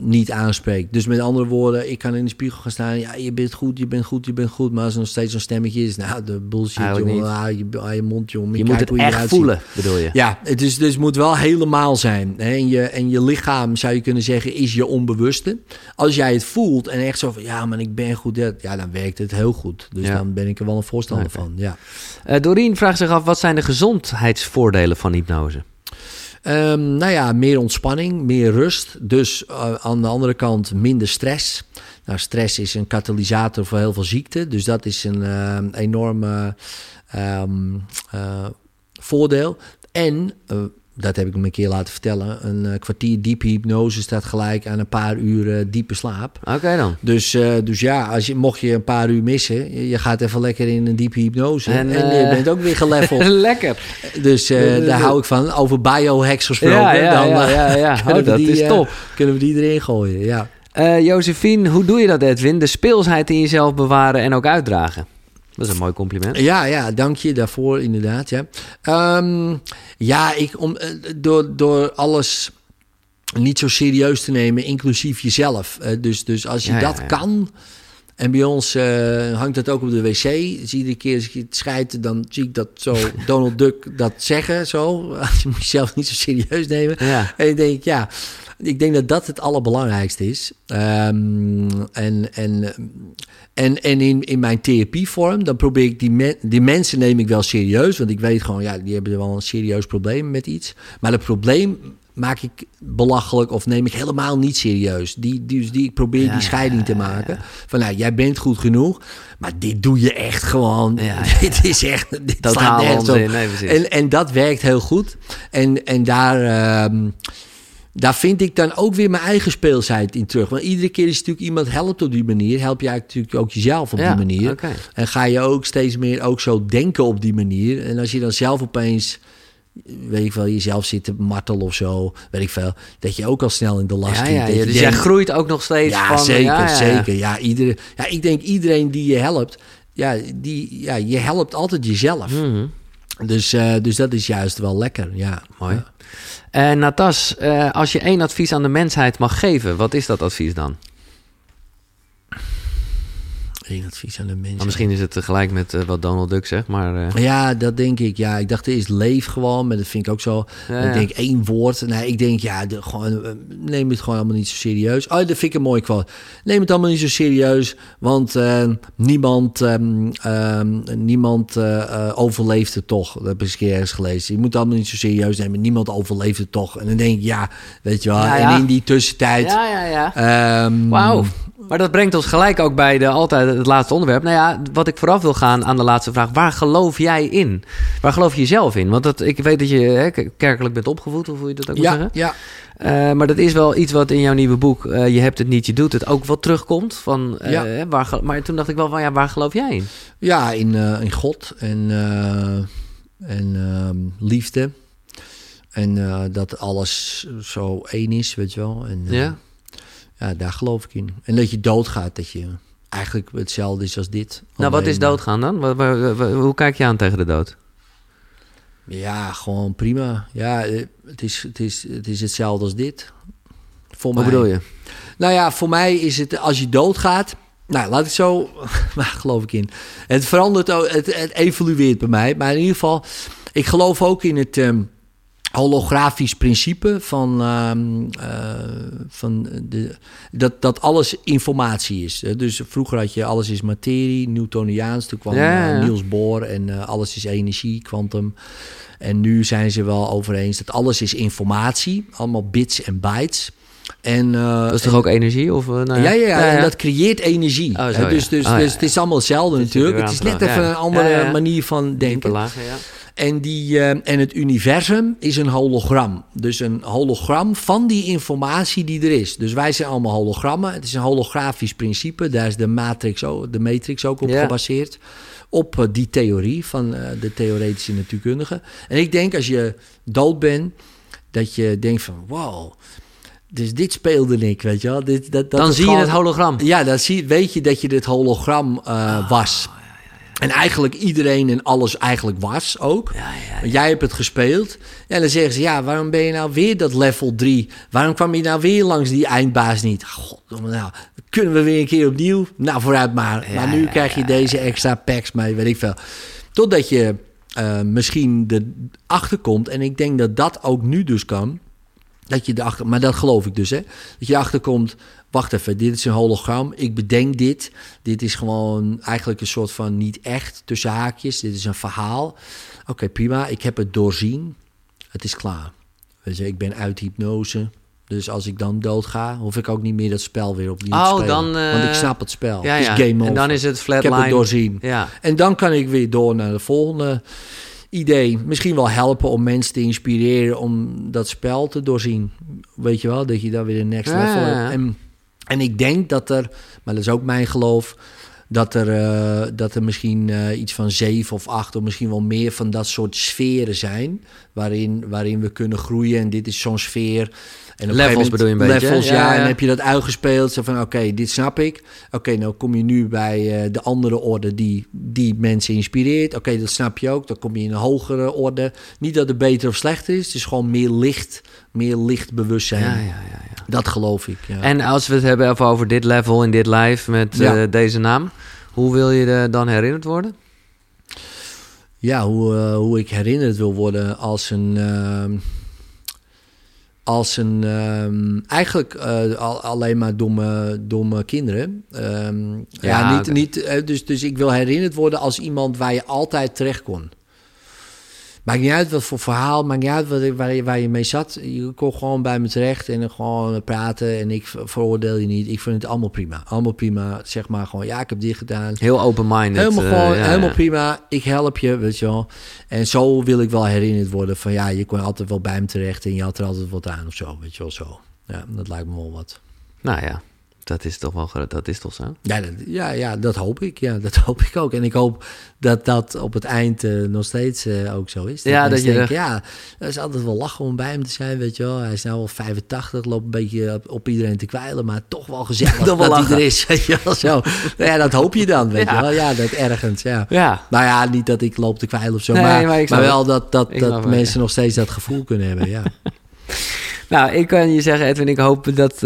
niet aanspreekt. Dus met andere woorden, ik kan in de spiegel gaan staan. Ja, je bent goed, je bent goed, je bent goed. Maar als er nog steeds zo'n stemmetje is, nou, de bullshit, Eigenlijk jongen. Hou je, hou je mond, jongen. Je moet het echt voelen, bedoel je. Ja, het is, dus moet wel helemaal zijn. Hè? En, je, en je lichaam, zou je kunnen zeggen, is je onbewuste. Als jij het voelt en echt zo van, ja, maar ik ben goed. Ja, dan werkt het heel goed. Dus Ja. dan ben ik er wel een voorstander van, ja. Doreen vraagt zich af, wat zijn de gezondheidsvoordelen van hypnose? Ehm, nou ja, meer ontspanning, meer rust. Dus eh, aan de andere kant minder stress. Nou, stress is een katalysator voor heel veel ziekten. Dus dat is een eh, enorme ehm, eh, voordeel. En, dat heb ik hem een keer laten vertellen... een eh, kwartier diepe hypnose staat gelijk aan een paar uur diepe slaap. Oké dan. Dus, eh, dus ja, als je, mocht je een paar uur missen... je, je gaat even lekker in een diepe hypnose... En, en, eh, je bent ook weer geleveld. [laughs] Lekker. Dus daar hou ik van. Over biohacks gesproken. Ja, ja, dan, ja, ja, ja. [laughs] Oh, dat die, is top. Kunnen we die erin gooien, ja. Josephine, hoe doe je dat, Edwin? De speelsheid in jezelf bewaren en ook uitdragen. Dat is een mooi compliment. Ja, ja, dank je daarvoor inderdaad. Ja, Ehm, ja ik, om, eh, door, door alles niet zo serieus te nemen, inclusief jezelf. Eh, dus, dus als je Ja, ja, dat ja. kan... En bij ons eh, hangt dat ook op de wc. Dus iedere keer als ik het schijt, dan zie ik dat zo [laughs] Donald Duck dat zeggen. Zo. [laughs] Je moet jezelf niet zo serieus nemen. Ja. En ik denk, ja, ik denk dat dat het allerbelangrijkste is. Ehm, en en, en, en in, in mijn therapievorm, dan probeer ik die, men- die mensen neem ik wel serieus. Want ik weet gewoon, ja, die hebben wel een serieus probleem met iets. Maar het probleem maak ik belachelijk of neem ik helemaal niet serieus. Die, die, dus die, ik probeer Ja, die scheiding te ja, ja, maken. Van nou, jij bent goed genoeg, maar dit doe je echt gewoon. [laughs] Dit is echt, dit Totaal slaat nergens op. onzin, nee, precies. En, en dat werkt heel goed. En, en daar, ehm, daar vind ik dan ook weer mijn eigen speelsheid in terug. Want iedere keer is natuurlijk iemand helpt op die manier, help eigenlijk natuurlijk ook jezelf op Ja, die manier. En ga je ook steeds meer ook zo denken op die manier. En als je dan zelf opeens, weet ik wel, jezelf zit te martelen of zo, weet ik veel, dat je ook al snel in de last Ja, ja, dus jij groeit ook nog steeds ja, van... zeker, ja, ja. zeker. Ja, iedere, ja, ik denk iedereen die je helpt, ja, die, ja, je helpt altijd jezelf. Mhm. Dus, eh, dus dat is juist wel lekker, ja. Mooi. En Natas, eh, als je één advies aan de mensheid mag geven, wat is dat advies dan? Advies aan de mensen. Nou, misschien is het tegelijk met eh, wat Donald Duck zegt, maar... eh, Ja, dat denk ik. Ja, ik dacht eerst leef gewoon, maar dat vind ik ook zo. Ja, ik denk één woord. Nee, ik denk ja, de, gewoon, eh, neem het gewoon allemaal niet zo serieus. Oh, dat vind ik een mooi quote. Neem het allemaal niet zo serieus, want eh, niemand, ehm, ehm, niemand overleeft het toch. Dat heb ik eens ergens gelezen. Je moet het allemaal niet zo serieus nemen. Niemand overleeft het toch. En dan denk ik, ja, weet je wel. Ja. En in die tussentijd. ja, ja, ja. ehm, Wauw. Maar dat brengt ons gelijk ook bij de, altijd het laatste onderwerp. Nou ja, wat ik vooraf wil gaan aan de laatste vraag. Waar geloof jij in? Waar geloof je zelf in? Want dat, ik weet dat je hè, kerkelijk bent opgevoed, hoe voel je dat ook moet Ja, zeggen? ja. Eh, maar dat is wel iets wat in jouw nieuwe boek, eh, Je hebt het niet, je doet het, ook wat terugkomt. Van, eh, Ja. waar, maar toen dacht ik wel van, ja, waar geloof jij in? Ja, in, in God en, en ehm, liefde. En dat alles zo één is, weet je wel. En, Ja? Ja, daar geloof ik in. En dat je doodgaat, dat je eigenlijk hetzelfde is als dit. Nou, wat is doodgaan dan? Wa- wa- wa- hoe kijk je aan tegen de dood? Ja, gewoon prima. Ja, eh, het is, het is, het is hetzelfde als dit. Voor Wat mij. bedoel je? Nou ja, voor mij is het als je doodgaat. Nou, laat ik zo. [laughs] Waar geloof ik in? Het verandert ook. Het, het evolueert bij mij. Maar in ieder geval, ik geloof ook in het. ehm, holografisch principe van, ehm, eh, van de, dat, dat alles informatie is. Eh, Dus vroeger had je alles is materie, Newtoniaans. Toen kwam Ja, ja, ja. eh, Niels Bohr en alles is energie, kwantum. En nu zijn ze wel over eens dat alles is informatie. Allemaal bits en bytes. En, eh, Dat is toch en- ook energie? Of, nou ja, ja, ja, ja, en dat creëert energie. Oh, zo, dus dus, Oh, dus het is allemaal hetzelfde natuurlijk. Het is net even een andere manier van denken. lagen. En, die, eh, en het universum is een hologram. Dus een hologram van die informatie die er is. Dus wij zijn allemaal hologrammen. Het is een holografisch principe. Daar is de matrix ook, de matrix ook op Ja. gebaseerd. Op eh, die theorie van eh, de theoretische natuurkundige. En ik denk als je dood bent, dat je denkt van wow. Dus dit speelde ik, weet je wel. Dit, dat, dat Dan zie je het hologram. ja, dan zie, weet je dat je dit hologram eh, Ah, was. En eigenlijk iedereen en alles eigenlijk was ook. Ja, ja, jij hebt het gespeeld. En dan zeggen ze, ja, waarom ben je nou weer dat level 3? Waarom kwam je nou weer langs die eindbaas niet? God, nou, kunnen we weer een keer opnieuw? Nou, vooruit maar. Maar nu krijg je deze extra packs mee, weet ik veel. Totdat je eh, misschien erachter komt. En ik denk dat dat ook nu dus kan. Dat je erachter, maar dat geloof ik dus, hè. Dat je erachter komt, wacht even, dit is een hologram. Ik bedenk dit. Dit is gewoon eigenlijk een soort van niet echt, tussen haakjes. Dit is een verhaal. Oké, prima. Ik heb het doorzien. Het is klaar. Weet je, ik ben uit hypnose. Dus als ik dan doodga, hoef ik ook niet meer dat spel weer opnieuw Oh, te spelen. dan, eh, Want ik snap het spel. Ja, het is ja. game over. En dan is het ik heb flatline. het doorzien. Ja. En dan kan ik weer door naar de volgende idee. Misschien wel helpen om mensen te inspireren om dat spel te doorzien. Weet je wel, dat je dan weer een next level hebt. En, en ik denk dat er, maar dat is ook mijn geloof, dat er, eh, dat er misschien eh, iets van zeven of acht of misschien wel meer van dat soort sferen zijn. Waarin, waarin we kunnen groeien. En dit is zo'n sfeer. En Levels gegeven bedoel je een moment- beetje, Levels, ja. En heb je dat uitgespeeld. Zo van, oké, dit snap ik. Oké, nou kom je nu bij eh, de andere orde die, die mensen inspireert. Oké, dat snap je ook. Dan kom je in een hogere orde. Niet dat het beter of slechter is. Het is gewoon meer licht, meer lichtbewustzijn. Ja, ja, ja, ja. Dat geloof ik. Ja. En als we het hebben even over dit level in dit live met Ja. eh, deze naam. Hoe wil je er dan herinnerd worden? Ja, hoe, eh, hoe ik herinnerd wil worden als een. Als een. ehm, eigenlijk eh, al, alleen maar domme, domme kinderen. Ehm, ja, Ja, niet. niet eh, dus, dus ik wil herinnerd worden als iemand waar je altijd terecht kon. Maakt niet uit wat voor verhaal, maakt niet uit wat, waar, je, waar je mee zat. Je kon gewoon bij me terecht en gewoon praten. En ik veroordeel je niet. Ik vind het allemaal prima. Allemaal prima. Zeg maar gewoon, ja, ik heb dit gedaan. Heel open-minded. Helemaal eh, gewoon, ja, helemaal ja. prima. Ik help je, weet je wel. En zo wil ik wel herinnerd worden van ja, je kon altijd wel bij hem terecht en je had er altijd wat aan of zo, weet je wel zo. Ja, dat lijkt me wel wat. Nou ja, dat is toch wel dat is toch zo? Ja, dat, ja, ja, dat hoop ik. Ja, dat [laughs] hoop ik ook. En ik hoop dat dat op het eind eh, nog steeds eh, ook zo is. Ja, dat je ja, dat is altijd wel lachen om bij hem te zijn, weet je wel. Hij is nou al 85, loopt een beetje op, op iedereen te kwijlen, maar toch wel gezellig [laughs] Toch wel dat hij er is, [laughs] weet je wel zo. Nou ja, dat hoop je dan, weet Ja. je wel. Ja, dat ergens, ja. Ja. Nou ja, niet dat ik loop te kwijlen of zo, Nee, maar, maar maar, wel dat, dat, Ik dat mensen nog steeds dat gevoel kunnen hebben, ja. Nou, ik kan je zeggen, Edwin, ik hoop dat eh,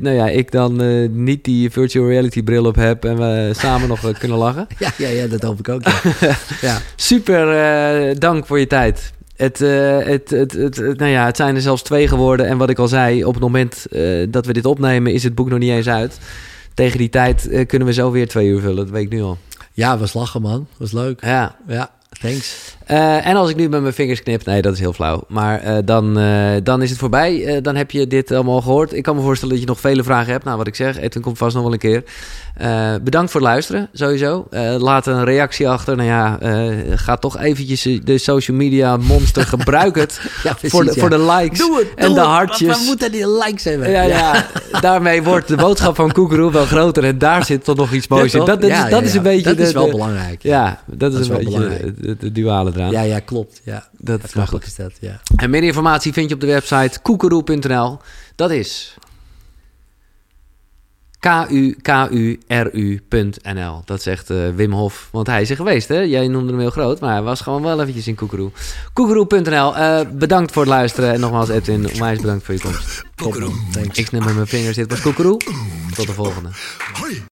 nou ja, ik dan eh, niet die virtual reality bril op heb en we samen nog eh, kunnen lachen. [laughs] ja, ja, ja, dat hoop ik ook, ja. [laughs] ja. Super, dank voor je tijd. Het, het, het, het, nou ja, het zijn er zelfs twee geworden. En wat ik al zei, op het moment dat we dit opnemen, is het boek nog niet eens uit. Tegen die tijd kunnen we zo weer twee uur vullen. Dat weet ik nu al. Ja, was lachen, man. Was leuk. Ja. Ja, thanks. Eh, en als ik nu met mijn vingers knip, nee, dat is heel flauw. Maar eh, dan, eh, dan is het voorbij. Dan heb je dit allemaal gehoord. Ik kan me voorstellen dat je nog vele vragen hebt. Nou, wat ik zeg, Edwin komt vast nog wel een keer. Bedankt voor het luisteren, sowieso. Laat een reactie achter. Nou ja, ga toch eventjes de social media monster [laughs] gebruik het. Ja, precies, voor, de, ja. voor de likes Doe het, en doe de het. hartjes. Wat moeten die likes hebben? Ja, ja, [laughs] daarmee wordt de boodschap van Koekeroe wel groter. En daar zit toch nog iets moois in. Dat, dat, is, dat ja, is een beetje... Dat de- is wel de- belangrijk. Ja, dat is, Dat is een wel beetje de, de duale eraan. Ja, ja, klopt. Ja. Dat Ja, is is dat, ja. En meer informatie vind je op de website koekeroe.nl. Dat is K-U-K-U-R-U.nl. Dat zegt eh, Wim Hof, want hij is er geweest, hè? Jij noemde hem heel groot, maar hij was gewoon wel eventjes in Koekeroe. Koekeroe.nl. Eh, bedankt voor het luisteren. En nogmaals, Edwin, onwijs bedankt voor je komst. Thanks. Ik snap met mijn vingers, dit was Koekeroe. Tot de volgende. Hoi.